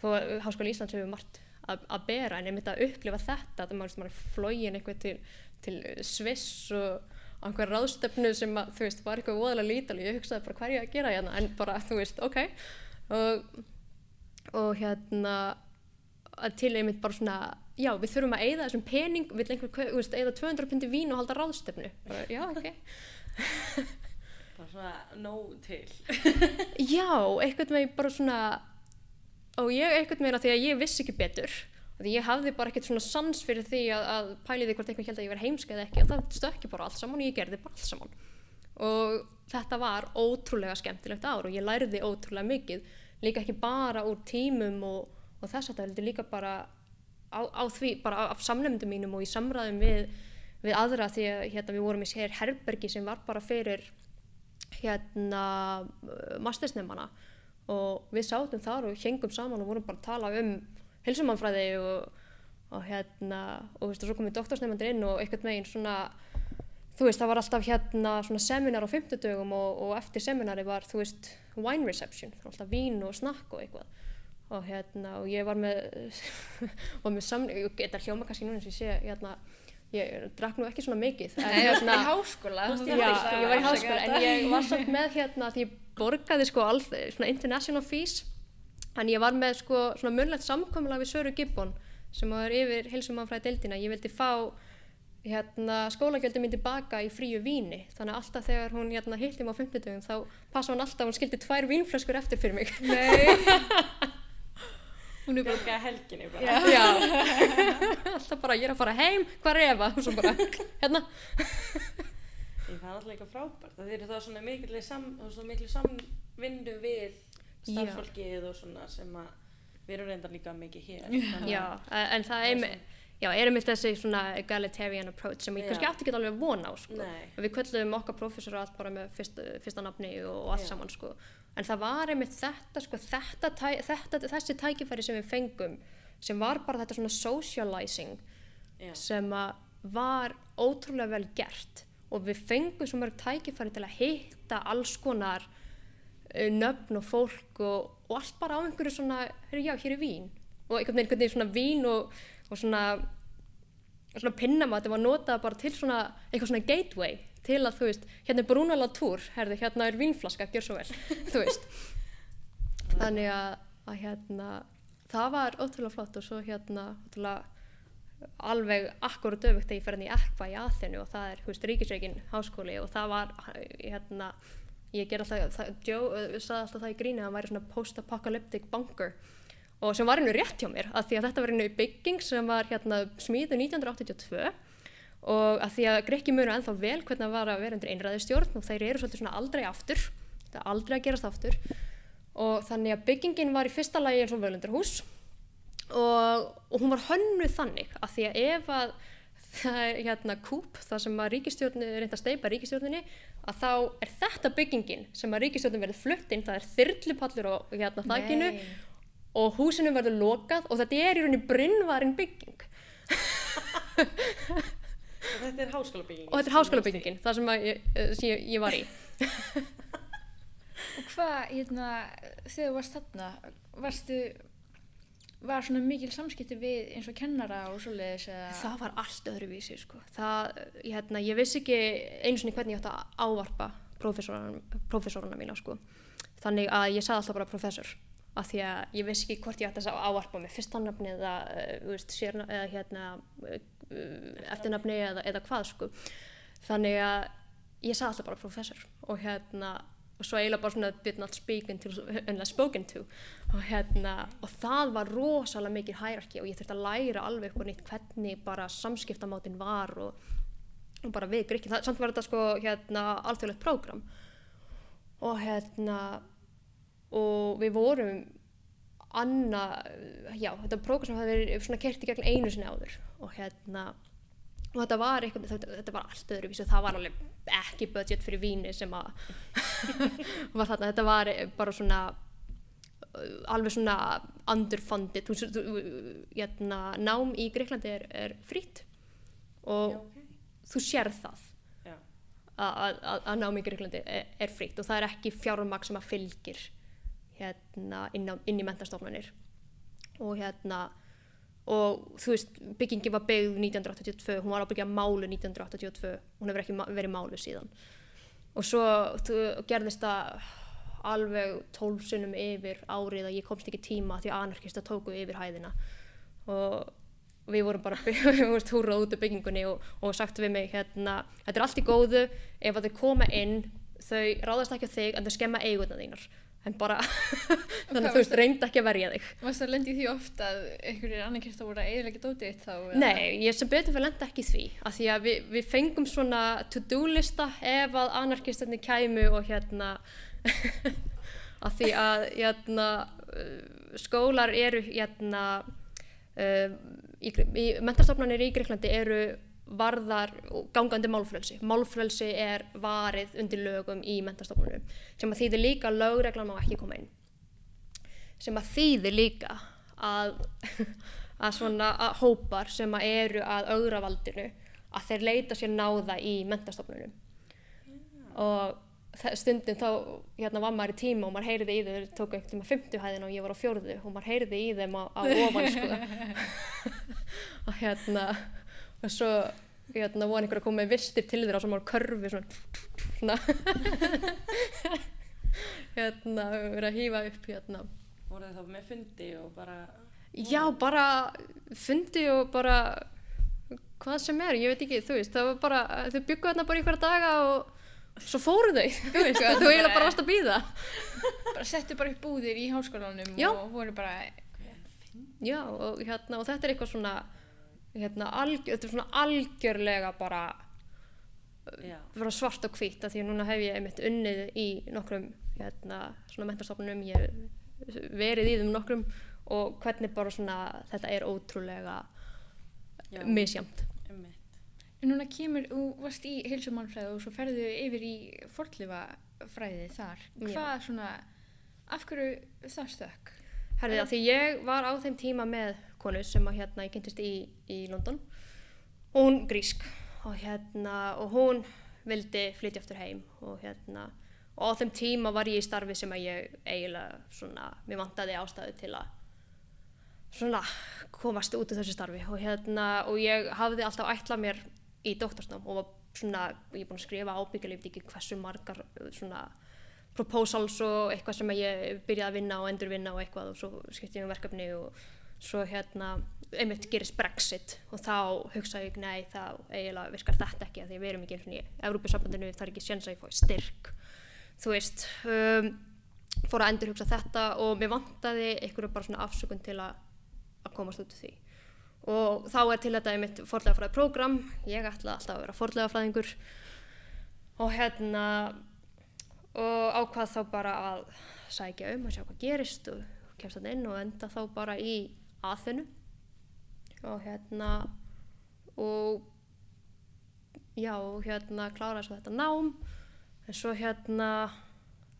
Háskóli Íslands hefur margt að, að bera en einmitt að upplifa þetta að maður er flógin eitthvað til, til Sviss og einhver ráðstöfnu sem að, þú veist var eitthvað voðalega lítal ég hugsaði bara hvað er ég að gera hérna? En bara þú veist ok. Og, og hérna til einmitt bara svona já við þurfum að eigða þessum pening viljum einhver, eigða 200 pindi vín og halda ráðstöfnu bara já ok. Bara svona nóg til. Já, einhvern veginn bara svona og ég einhvern veginn að því að ég vissi ekki betur því ég hafði bara ekkert svona sans fyrir því að, að pæli því hvort einhvern held að ég verði heimska eða ekki og það stökki bara allt saman og ég gerði bara allt saman. Og þetta var ótrúlega skemmtilegt ár og ég læriði ótrúlega mikið líka ekki bara úr tímum og, og þess að það heldur líka bara á, á því, bara af samlemndum mínum og í samræðum við, við aðra því að hérna, við vorum í sér herbergi sem var bara fyrir hérna mastersnefnana og við sátum þar og hengum saman og vorum bara að tala um hilsumannfræði og, og hérna og þú veist og svo komið doktorsnefnandir inn og einhvern veginn svona þú veist það var alltaf hérna svona seminar á fymtudögum og, og eftir seminari var þú veist wine reception alltaf vín og snakk og eitthvað og hérna og ég var með var með samning, ég geta hljóma kannski núna sem ég sé hérna ég drakk nú ekki svona mikið Nei, það var í háskóla Já, ég var í háskóla en ég var samt með hérna því ég borgaði sko all, svona international fees. En ég var með sko svona munlegt samkomla við Söru Gibbon sem var yfir heilsumannfræði deildina ég vildi fá hérna skólagjöldum mín tilbaka í fríu víni. Þannig að alltaf þegar hún hérna hittum á 50 dögum þá passa hún alltaf hún skildi tvær vínflöskur eftir fyrir mig. Nei Hún er bara helginni bara. Já, Já. alltaf bara ég er að fara heim, hvað er Eva? Og svo bara, hérna Ég, það er alltaf eitthvað frábært. Það er það svona miklu, sam, miklu samvindu við starffólkið og svona sem að við erum reynda líka mikið hér. Já, en það er með Já, erum við þessi svona egalitarian approach sem ég Já. kannski átti ekki alveg vona á sko. Nei. við köllum okkar prófessor allt bara með fyrst, fyrsta nafni og, og allt Já. saman sko. En það var einmitt þetta, sko, þetta, þetta þessi tækifæri sem við fengum sem var bara þetta svona socializing Já. sem að var ótrúlega vel gert og við fengum svo mörg tækifæri til að hitta alls konar uh, nöfn og fólk og, og allt bara á einhverju svona, heyrðu já, hér er vín og einhvern veginn svona vín og, og svona svona pinnamati var notað bara til svona eitthvað svona gateway til að þú veist, hérna er Bruno Latour herði, hérna er vínflaska, gjör svo vel þú veist. Þannig að, að hérna það var ótrúlega flott og svo hérna ótrúlega alveg akkur og döfugt þegar ég fer hann í Ekva í Aþenu og það er, þú veist, ríkisreikin háskóli og það var, hérna ég ger alltaf, það, Joe uh, sagði alltaf það í gríni að hann væri svona post-apocalyptic bunker og sem var hennu rétt hjá mér að því að þetta var hennu bygging sem var hérna smíðu 1982 og að því að Grekki munu ennþá vel hvernig það var að vera undir einræðistjórn og þeir eru svolítið svona aldrei aftur þetta er aldrei að gerast aftur og þannig að byggingin var í fyrsta lagi eins og völundarhús og, og hún var hönnuð þannig að því að ef að það er hérna kúp það sem að ríkistjórni reynda að steipa ríkistjórninni að þá er þetta byggingin sem að ríkistjórnin verður flutt inn það er þyrlupallur á hérna þakkinu. Og húsinu verður lokað og þetta er í rauninni brinnvarin bygging Og þetta er háskólabyggingin. og þetta er háskólabyggingin það sem, að ég, eh, sem ég, ég var í Og hvað, hérna, þegar þú varst þarna, varstu, var svona mikil samskipti við eins og kennara og svoleiðis eða? það var allt öðruvísi sko. það, hérna, ég vissi ekki einu sinni hvernig ég átti að ávarpa prófessoruna mína sko. þannig að ég sagði alltaf bara professor af því að ég vissi ekki hvort ég átti að ávarpa með fyrstanafni eða, uh, eða hérna, uh, eftirnafni eða, eða hvað sko. þannig að ég sagði alltaf bara professor og hérna og svo eiginlega bara svona did not speak until unless spoken to. Og hérna og það var rosalega mikið hierarchy og ég þurfti að læra alveg og nýtt hvernig bara samskiptamátin var og, og bara við það, samt var þetta sko hérna alþjóðlegt prógram. Og hérna og við vorum anna, já, þetta prógram sem hafði verið svona kert í gegn einu sinni áður. Og hérna og þetta var eitthvað, þetta, var allt öðruvísu það var alveg ekki budget fyrir víni sem að var þarna, þetta var bara svona uh, alveg svona underfunded. Þú, þú, jæna, nám í Greiklandi er, er frýtt og Já, ok. þú sér það. Að nám í Greiklandi er, er frýtt og það er ekki fjármagn sem að fylgir hérna inn, á, inn í mentastofnanir og hérna og þú veist, byggingin var byggð 1982, hún var ábyggja málu 1982, hún hefur ekki verið málu síðan. Og svo þú, gerðist það alveg tólf sinnum yfir árið að ég komst ekki tíma því að anarkista tóku yfir hæðina. Og við vorum bara túrað út af byggingunni og, og sagt við mig hérna, þetta er allt í góðu. Ef að þau koma inn þau ráðast ekki á þig en þau skemma eiguna þínar en bara þannig að þú veist reynda ekki að verja þig Varst það lendið því oft að einhverjir annarkist að voru að eiginlega dótið þitt þá? eða? Nei, ég sem betur fyrir lenda ekki því af því að við, við fengum svona to-do lista ef að anarkistarnir kæmu og hérna af því að hérna, uh, skólar eru hérna uh, í, í mentarstofnanir í Greiklandi eru varðar og gangandi málfrelsi. Málfrelsi er varið undir lögum í mentarstofnunum sem að þýðir líka að lögreglan má ekki koma inn. Sem að þýðir líka að, að svona að hópar sem að eru að augra valdinu að þeir leita sér náða í mentastofnunum og þe- stundum þá hérna var maður í tíma og maður heyriði í þeim þeir tóku einhvern tíma 50 hæðina og ég var á fjórðu og maður heyriði í þeim á, á ofan sko. Og hérna og svo hérna voru einhver að koma með vistir til þeirra og svo maður körfi svona, svona hérna verið að hýfa upp hérna voru þið þá með fundi og bara Já, bara fundi og bara hvað sem er, ég veit ekki, þú veist, það var bara, þau byggu þarna bara í hverja daga og svo fóru þau, þú veist, þú eiginlega bara varst að býða. Bara settu bara upp búðir í háskólanum Já. og voru bara, Já, og hérna, og þetta er eitthvað svona, hérna, alg, þetta er svona algjörlega bara, já, bara svart og hvítt, af því að núna hef ég einmitt unnið í nokkrum, hérna, svona mentarstofnunum, ég verið í þeim nokkrum og hvernig bara svona, þetta er ótrúlega já, misjamt. einmitt. en núna kemur, þú varst í heilsumannfræði og svo ferðu yfir í fornlifafræði þar. Já. Hvað svona, af hverju það stökk? Herðið að því ég var á þeim tíma með konu sem að hérna ég kynntist í, í London. Hún grísk og hérna og hún vildi flytja aftur heim og hérna og á þeim tíma var ég í starfi sem að ég eiginlega svona, mér vantaði ástæðu til að svona komast út úr þessu starfi. Og hérna og ég hafði alltaf ætlað mér í doktorsnám og var svona, ég er búin að skrifa ábyggjulíf ekki hversu margar uh, svona proposals og eitthvað sem ég byrjaði að vinna og endurvinna og eitthvað og svo skipti ég um verkefni og svo hérna einmitt gerist Brexit og þá hugsaði ég nei þá eiginlega virkar þetta ekki af því að við erum ekki í Evrópusambandinu það er ekki séns að ég fái styrk. Þú veist um, fór að endur hugsa þetta og mér vantaði einhverju bara svona afsökun til að, að komast út úr því. Og þá er til þetta einmitt forlegafræði prógram. Ég ætla alltaf að vera forlegafræðingur og hérna og ákvað þá bara að sækja um og sjá hvað gerist og kemst þannig inn og enda þá bara í aðþinu og hérna og já og hérna kláraði svo þetta nám. En svo hérna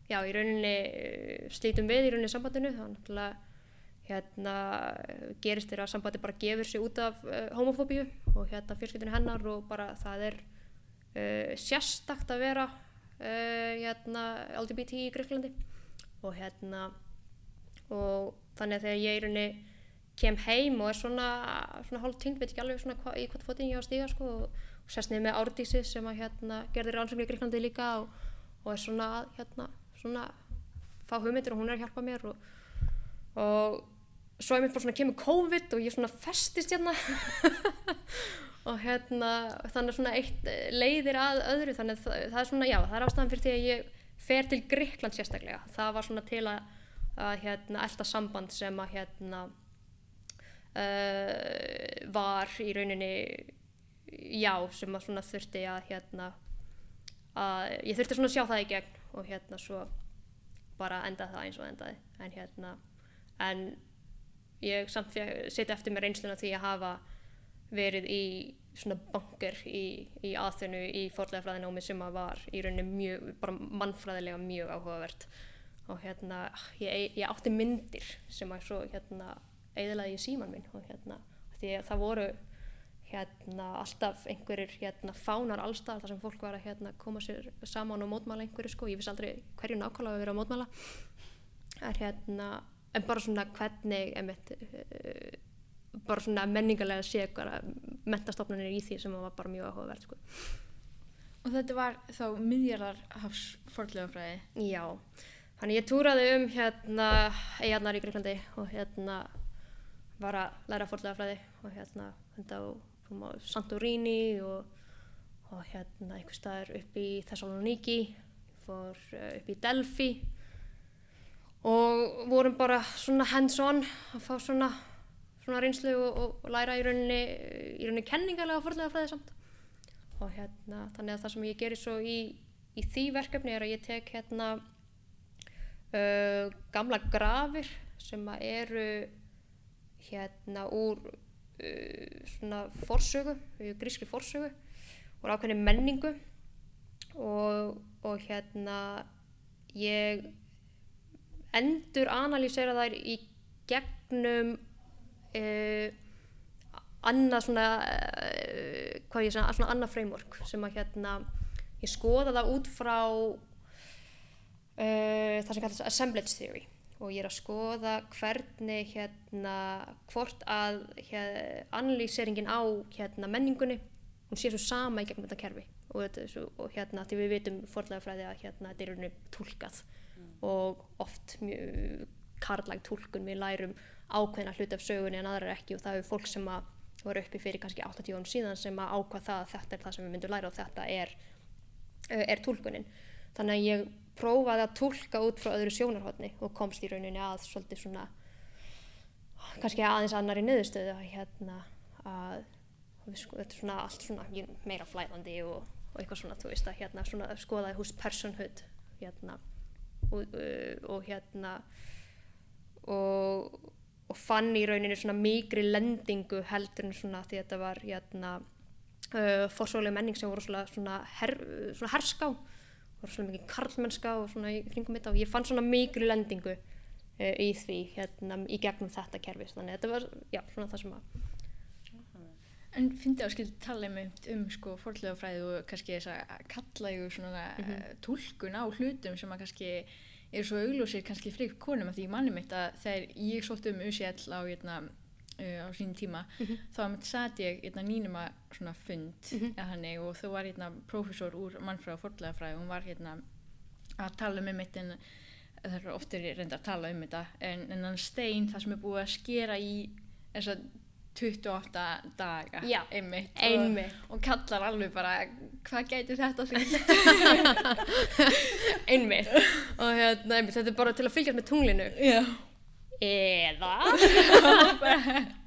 já í rauninni eh, slítum við í rauninni sambandinu. Þá náttúrulega hérna gerist þeirra að sambandi bara gefur sig út af uh, homofóbíu og hérna fjölskyldinu hennar og bara það er uh, sérstakt að vera uh, hérna LGBT í Greiklandi og hérna og þannig að þegar ég í rauninni kem heim og er svona, svona hálf týnd, veit ekki alveg svona hva, í hvað fótinn ég á að stíga sko og, og sest niður með Árdísi sem að hérna gerði rannsóknir í Greiklandi líka og, og er svona að hérna svona fá hugmyndir og hún er að hjálpa mér og, og svo er mér bara svona kemur COVID og ég svona festist hérna. Og hérna þannig svona eitt leiðir að öðru þannig að það, það er svona já það er ástæðan fyrir því að ég fer til Gríkland sérstaklega. Það var svona til að, að hérna, elda samband sem að hérna uh, var í rauninni já, sem að svona þurfti að hérna að ég þurfti svona að sjá það í gegn og hérna svo bara enda það eins og endaði. En hérna en ég samt setja eftir mér reynsluna því að hafa verið í svona banker í, í aðþunu í forlegafræðinámi sem að var í rauninni mjög, bara mannfræðilega mjög áhugavert. Og hérna ég, ég átti myndir sem að svo hérna eiðilaði í síman minn og hérna því að það voru hérna alltaf einhverjir hérna fánar allstað þar sem fólk var að hérna koma sér saman og mótmála einhverju sko, ég viss aldrei hverju nákvæmlega að vera að mótmála er hérna en bara svona hvernig einmitt, uh, bara svona menningarlega sé mentastofnunir í því sem var bara mjög áhugavert sko. Og þetta var þá miðjarðarhafs forðlegafræði? Já, þannig ég túraði um hérna eigarnar í Greiklandi og hérna var að læra forðlegafræði og hérna þetta á Santorini og, og hérna einhver staðar upp í Thessaloniki fór uh, upp í Delphi og vorum bara svona hands on að fá svona, svona reynslu og, og, og læra í rauninni, í rauninni kenningarlega forðlega fræði samt. Og hérna þannig að það sem ég gerir svo í, í því verkefni er að ég tek hérna uh, gamla grafir sem eru hérna úr uh, svona forsögu, grískri forsögu og ákveðni menningu og, og hérna ég endur analýsera þær í gegnum uh, annað svona, uh, hvað ég segja, svona annað framework sem að hérna, ég skoða það út frá uh, það sem kallast assemblage theory og ég er að skoða hvernig hérna, hvort að hérna, analýseringin á hérna, menningunni, hún sé svo sama í gegnum þetta kerfi. Og, þetta, og hérna því við vitum forðlega fræði að hérna þetta er rauninu tólkað mm. og oft mjög karlæg tólkun við lærum ákveðna hluti af sögunni en aðrar ekki. Og það er fólk sem að voru uppi fyrir kannski 80 án síðan sem að ákvað það að þetta er það sem við myndum læra og þetta er, er tólkunin þannig að ég prófaði að tólka út frá öðru sjónarhóttni og komst í rauninni að svolítið svona kannski aðeins annar í niðurstöðu hérna að sko, þetta er svona allt svona meira flæðandi og, og eitthvað svona þú veist að hérna svona skoðaði hús personhood hérna og, uh, og hérna og, og fann í rauninni svona mikri lendingu heldur en svona því að þetta var hérna uh, forsóðlega menning sem voru svona, svona, her, svona herská var svona mikið karlmennska og svona í kringum þetta og ég fann svona miklu lendingu uh, í því hérna í gegnum þetta kerfi þannig að þetta var, já, svona það sem að En finnst þið að skilja tala um, um sko fórlegafræði og kannski þess að kalla ykkur svona mm -hmm. tólkun á hlutum sem að kannski er svo auglósir kannski frík konum að því manni mitt að þegar ég sótt um UCL á hérna uh, á sínum tíma mm -hmm. þá satt ég hérna, nýnum að svona fund mm -hmm. hannig, og þú var hérna profesor úr mannfræð og forðlegafræð og hún var hérna að tala um einmitt en það er oftir reynda að tala um þetta en, en hann stein það sem er búið að skera í þess að 28 daga Já, einmitt, einmitt. Og, og kallar alveg bara hvað gæti þetta einmitt og hérna, einmitt, þetta er bara til að fylgjast með tunglinu Já eða?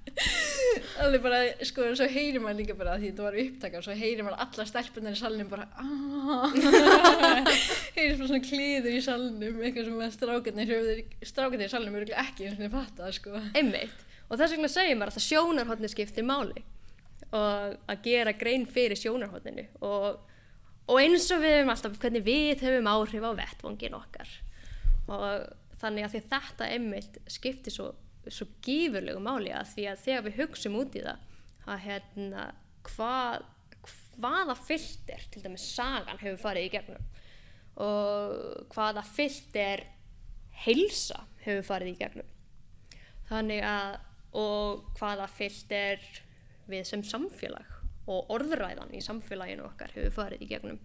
Alveg bara, sko, svo heyrir maður líka bara því þetta var upptaka og svo heyrir maður alla stelpunar í salnum bara heyrir svona klíður í salnum eitthvað sem strákarnir strákarnir í salnum eru ekki eins og fatta sko. einmitt, og þess vegna segir maður að sjónarhóttni skiptir máli og að gera grein fyrir sjónarhóttinu og, og eins og við hefum alltaf hvernig við hefum áhrif á vettvongin okkar. Og þannig að þetta einmitt skiptir svo, svo gífurlegu máli að því að þegar við hugsum út í það að hérna hvað, hvaða fylltir til dæmis sagan hefur farið í gegnum og hvaða fylltir heilsa hefur farið í gegnum. Þannig að og hvaða fylltir við sem samfélag og orðræðan í samfélaginu okkar hefur farið í gegnum.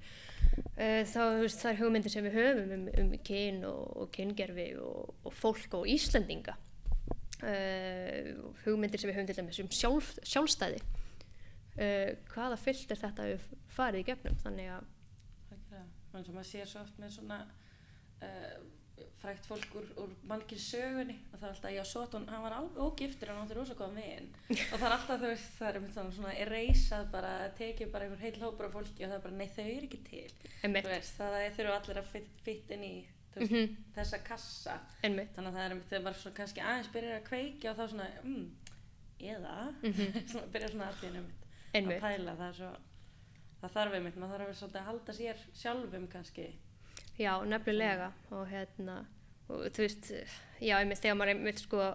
Uh, þá veist, það er hugmyndir sem við höfum um, um kyn og, og kyngerfi og, og fólk og Íslendinga. Uh, hugmyndir sem við höfum til dæmis um sjálf, sjálfstæði. Uh, hvaða fyllt er þetta við farið í gegnum þannig að þannig að maður sér svo oft með svona frækt fólk úr, úr mannkinn sögunni. Og það er alltaf, já, Sotón, hann var alveg ógiftur hann átti rosa góðan veginn og það er alltaf, veist, það er svona, ereysað bara, tekið bara einhver heil hópur af fólki og það er bara, nei, þau eru ekki til. Veist, það er þurfa allir að fytt inn í veist, Mhm. þessa kassa. Einmitt, þannig að það er einmitt, þegar maður svona kannski aðeins byrjar að kveikja og þá svona, mm, eða? Svona, byrjar svona allir að pæla, það er svo það þarf einmitt, maður þarf að vera svolítið að halda sér sjálfum kannski Já, nefnilega. Og hérna, og þú veist, já, einmitt þegar maður einmitt sko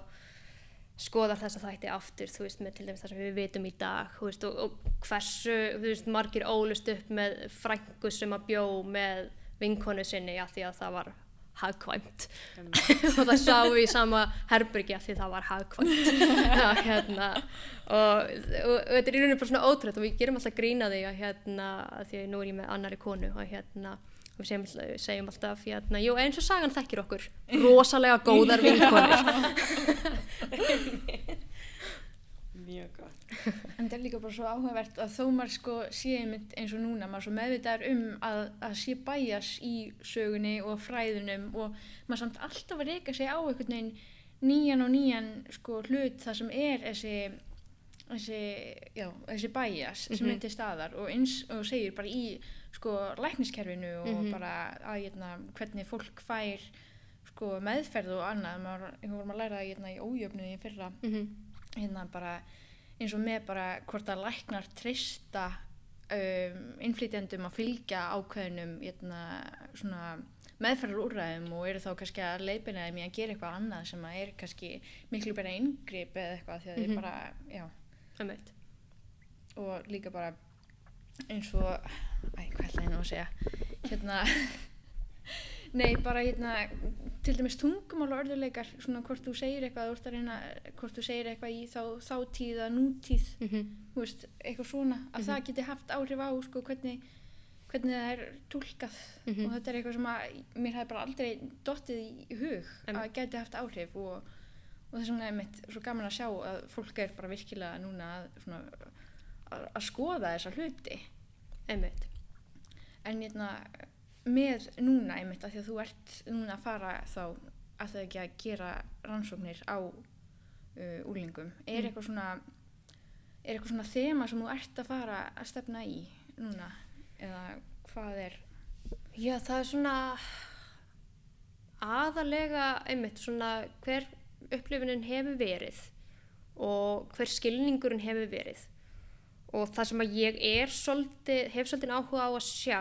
skoðar þessa þætti aftur, þú veist, með til dæmis það sem við vitum í dag, þú veist, og, og hversu, þú veist, margir ólust upp með frængu sem að bjó með vinkonu sinni af því að það var hagkvæmt. Og það sá við í sama herbyrgi því það var hagkvæmt. Já, hérna og, og, og þetta er í rauninu bara svona ótrútt og við gerum alltaf grína því að hérna að því að nú er ég með annari konu og hérna við segjum, segjum alltaf hérna, jú eins og sagan þekkir okkur. Rosalega góðar vinkonur. Mjög gott. En það er líka bara svo áhugavert að þó maður sko sé einmitt eins og núna, maður svo meðvitaður um að, að sé bæjas í sögunni og fræðunum og maður samt alltaf að reyka sig á einhvern veginn nýjan og nýjan sko hlut það sem er þessi, þessi, já, þessi bæjas sem Mhm. er til staðar og eins og segir bara í sko lækniskerfinu og Mhm. bara að hérna, hvernig fólk fær sko meðferð og annað, maður, við vorum að læra það hérna, í ójöfnu í fyrra mm -hmm. hérna bara eins og með bara hvort að læknar treysta um, innflytjandum að fylgja ákveðnum hérna, svona meðferðar úrræðum og eru þá kannski að leiðbina þeim í að gera eitthvað annað sem að er kannski miklu bara inngrip eða eitthvað því að Mhm. þeir bara, já og líka bara eins og æ, hvað ætla ég nú að segja hérna nei, bara hérna til dæmis tungumál og örðuleikar svona hvort þú segir eitthvað reyna, hvort þú segir eitthvað í þá, þátíð að nútíð mm -hmm. veist, eitthvað svona að það geti haft áhrif á sko, hvernig, hvernig það er túlkað Mhm. og þetta er eitthvað sem að mér hefði bara aldrei dottið í hug að geti haft áhrif og, og vegna er mitt svo gaman að sjá að fólk er bara virkilega núna að, svona, að, skoða þessa hluti einmitt. En hérna, með núna einmitt að því að þú ert núna að fara þá að það ekki að gera rannsóknir á uh, úlingum er Mm. eitthvað svona er eitthvað svona þema sem þú ert að fara að stefna í núna? Eða hvað er? Já, það er svona aðalega einmitt svona hver upplifunin hefur verið og hver skilningurinn hefur verið og það sem að ég er svolítið, hef svolítið áhuga á að sjá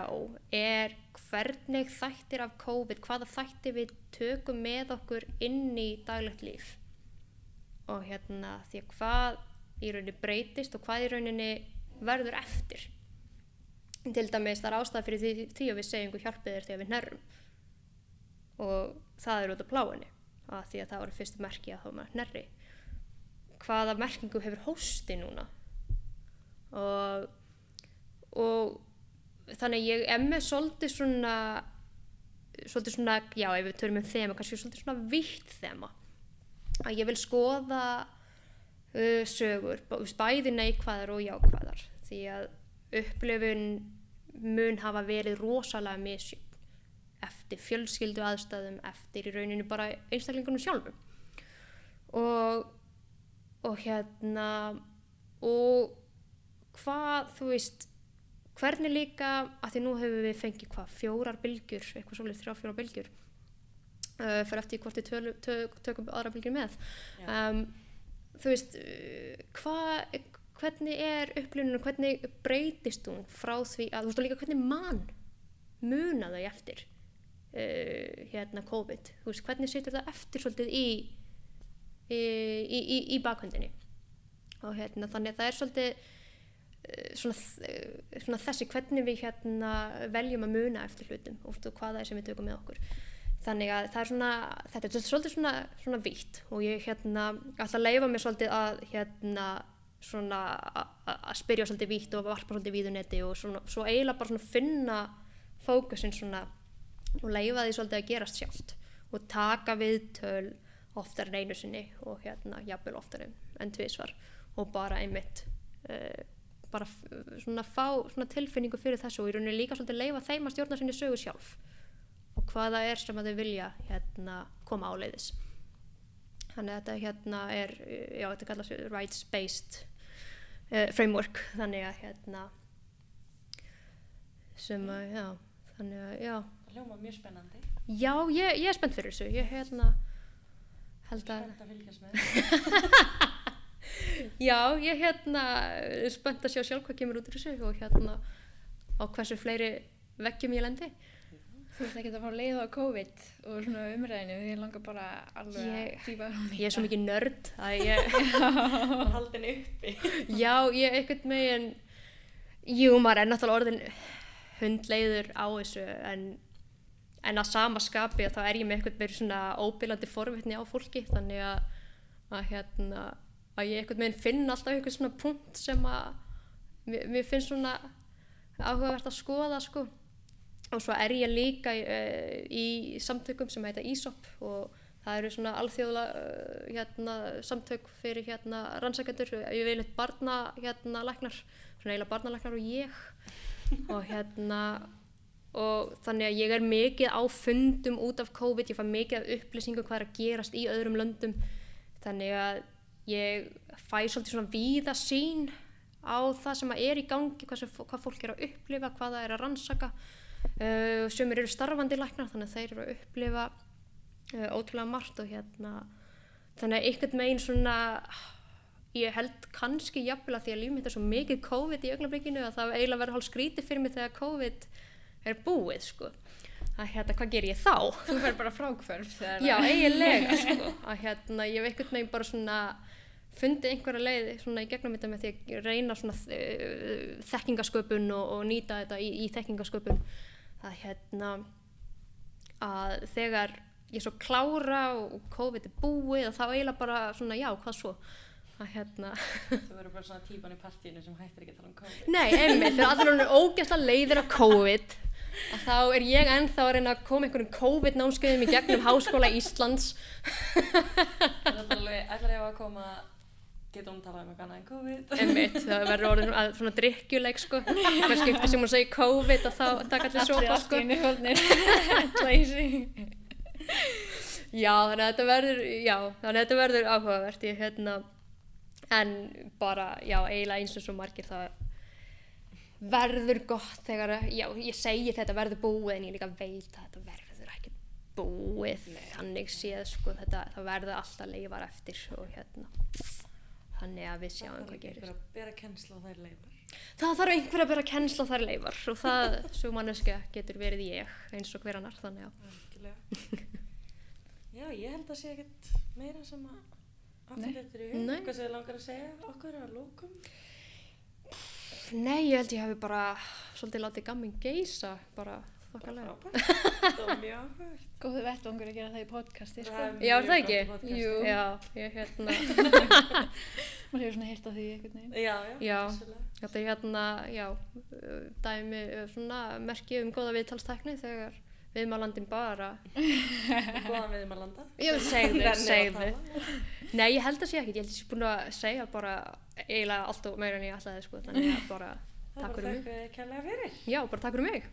er hvernig þættir af COVID, hvaða þættir við tökum með okkur inn í daglegt líf. Og hérna því að hvað í rauninni breytist og hvað í rauninni verður eftir. Til dæmis það er ástæða fyrir því, því að við segjum hvað hjálpið er þegar við nærrum og það er út af pláinni að því að það voru fyrstu merki að þá maður nærri hvaða merkingu hefur hósti núna og og þannig ég er með svolítið svona svolítið svona, já ef við törum um þema kannski svolítið svona vitt þema. Að ég vil skoða uh, sögur, bæ- bæði neikvæðar og jákvæðar. Því að upplifun mun hafa verið rosalega misjöfn eftir fjölskyldu aðstæðum eftir í rauninu bara einstaklingunum sjálfum. Og og hérna og hvað þú veist hvernig líka, að því nú hefur við fengið hvað, fjórar bylgjur eitthvað svolítið þrjá fjórar bylgjur uh, fyrir eftir hvort við tölu, tö, tökum aðra bylgjur með. Um, þú veist uh, hvað, hvernig er upplunum, hvernig breytist hún frá því að, þú veist og líka hvernig mann muna þau eftir uh, hérna COVID, þú veist hvernig setur það eftir svolítið í í, í, í, í bakhundinni og hérna þannig að það er svolítið svona, þ- svona þessi hvernig við hérna veljum að muna eftir hlutum og hvað það er sem við tökum með okkur. Þannig að það er svona þetta er svolítið svona, svona vítt og ég hérna að leifa mér svolítið að hérna svona að spyrja svolítið vítt og varpa svolítið víðunetti og svona, svo eiginlega bara svona finna fókusin svona og leifa því svolítið að gerast sjálft og taka viðtöl oftar en einu sinni og hérna jafnvel oftar en, tvisvar og bara einmitt uh, bara svona fá svona tilfinningu fyrir þessu og í rauninni líka svolítið leifa þeim að stjórna sinni sögu sjálf. Og hvað það er sem að þau vilja hérna koma áleiðis. Þannig að þetta hérna er já, þetta kallast rights based uh, framework. Þannig að hérna sem að, já þannig að, já. Hljóma mjög spennandi. já, ég, ég er spennt fyrir þessu. Ég hérna held að Spennt að fylgjast með. Já, ég hérna er spennt að sjá sjálf hvað kemur út úr þessu og hérna á hversu fleiri veggjum ég lendi. Þú ert ekki að fá leið á COVID og svona umræðinu því ég langar bara alveg Ég- að dýpa hún í Ég er svo mikið nörd að ég, Haldin uppi. já, ég einhvern megin, jú, maður er náttúrulega orðin hundleiður á þessu en, en að sama skapi þá er ég með einhvern veginn svona óbílandi forvitni á fólki þannig að, að hérna, að ég einhvern veginn finn alltaf einhvern svona punkt sem að mér, mér finnst svona áhugavert að skoða sko. Og svo er ég líka í, uh, í samtökum sem heita ISOP og það eru svona alþjóðla uh, hérna, samtök fyrir hérna rannsakendur, ég vil eitt barna hérna læknar, svona eiginlega barnalæknar og ég. Og hérna og þannig að ég er mikið á fundum út af COVID, ég fæ mikið af upplýsingum hvað er að gerast í öðrum löndum. Þannig að ég fæ svolítið svona víða sín á það sem er í gangi, hvað, sem, hvað fólk er að upplifa, hvað það er að rannsaka. Uh, sumir eru starfandi læknar þannig að þeir eru að upplifa uh, ótrúlega margt og hérna þannig að einhvern megin svona ég held kannski jafnvel að því að líf mitt er svo mikið COVID í augnablikinu að það eiginlega verður hálf skrítið fyrir mig þegar COVID er búið sko. Að hérna hvað ger ég þá? Þú fær bara frákvörf já eiginlega sko. Að hérna ég hef einhvern veginn bara svona fundið einhverja leið svona í gegnum þetta með því að reyna svona uh, þekkingasköpun og, og nýta þetta í, í þekkingasköpun að hérna að þegar ég svo klára og COVID er búið og þá eiginlega bara svona já hvað svo? Að hérna. Þú verður bara svona típan í partíinu sem hættir ekki að tala um COVID. Nei, einmitt, þegar allir er ógæslega leiðir af COVID að þá er ég ennþá að reyna að koma einhverjum COVID-námskeiðum í gegnum Háskóla Íslands. Það er alveg, ætlar ég að koma, getur hún talað um eitthvað annað en COVID? einmitt, það verður orðin að svona drikkjuleik sko, hver skipti sem hún segir COVID og þá taka allir Allir sopa sko. í einu hóðnir Læsi Já, þannig að þetta verður, já, þannig að þetta verður áhugavert. Ég hérna, en bara, já, eiginlega eins og svo margir það verður gott þegar, já, ég segi þetta verður búið en ég líka veit að þetta verður ekki búið, þannig séð, sko, þetta, það verður alltaf leifar eftir og hérna, þannig að við sjáum hvað gerist. Einhver að bera kennsla á þær leifar. Það þarf einhver að bera kennsla á þær leifar og það, svo manneskja, getur verið ég eins og hver annar, þannig að. Já, ég held að sé ekkert meira sem að Nei. aftur þetta í hug. Sem þið langar að segja okkur að lókum. nei, ég held ég hefði bara svolítið látið gamminn geisa, bara þokkalega. Frábært. Það var mjög áhugavert. Góðu vettvangur að gera það í podcasti sko. Já, er það ekki? Jú. Já, ég hérna, Maður hefur svona heyrt á því einhvern veginn Já, já. Já. þetta er hérna, já, dæmi, uh, svona merki um góða viðtalstækni þegar viðmálandin bara, Góðan við um að landa. jú, segðu, að segðu. Nei, ég held að sé ekkert, ég held að ég sé búin að segja bara eiginlega allt og meira en ég ætlaði, sko, þannig að bara Það takk var fyrir mig. þakka kærlega fyrir. Já, bara takk fyrir mig.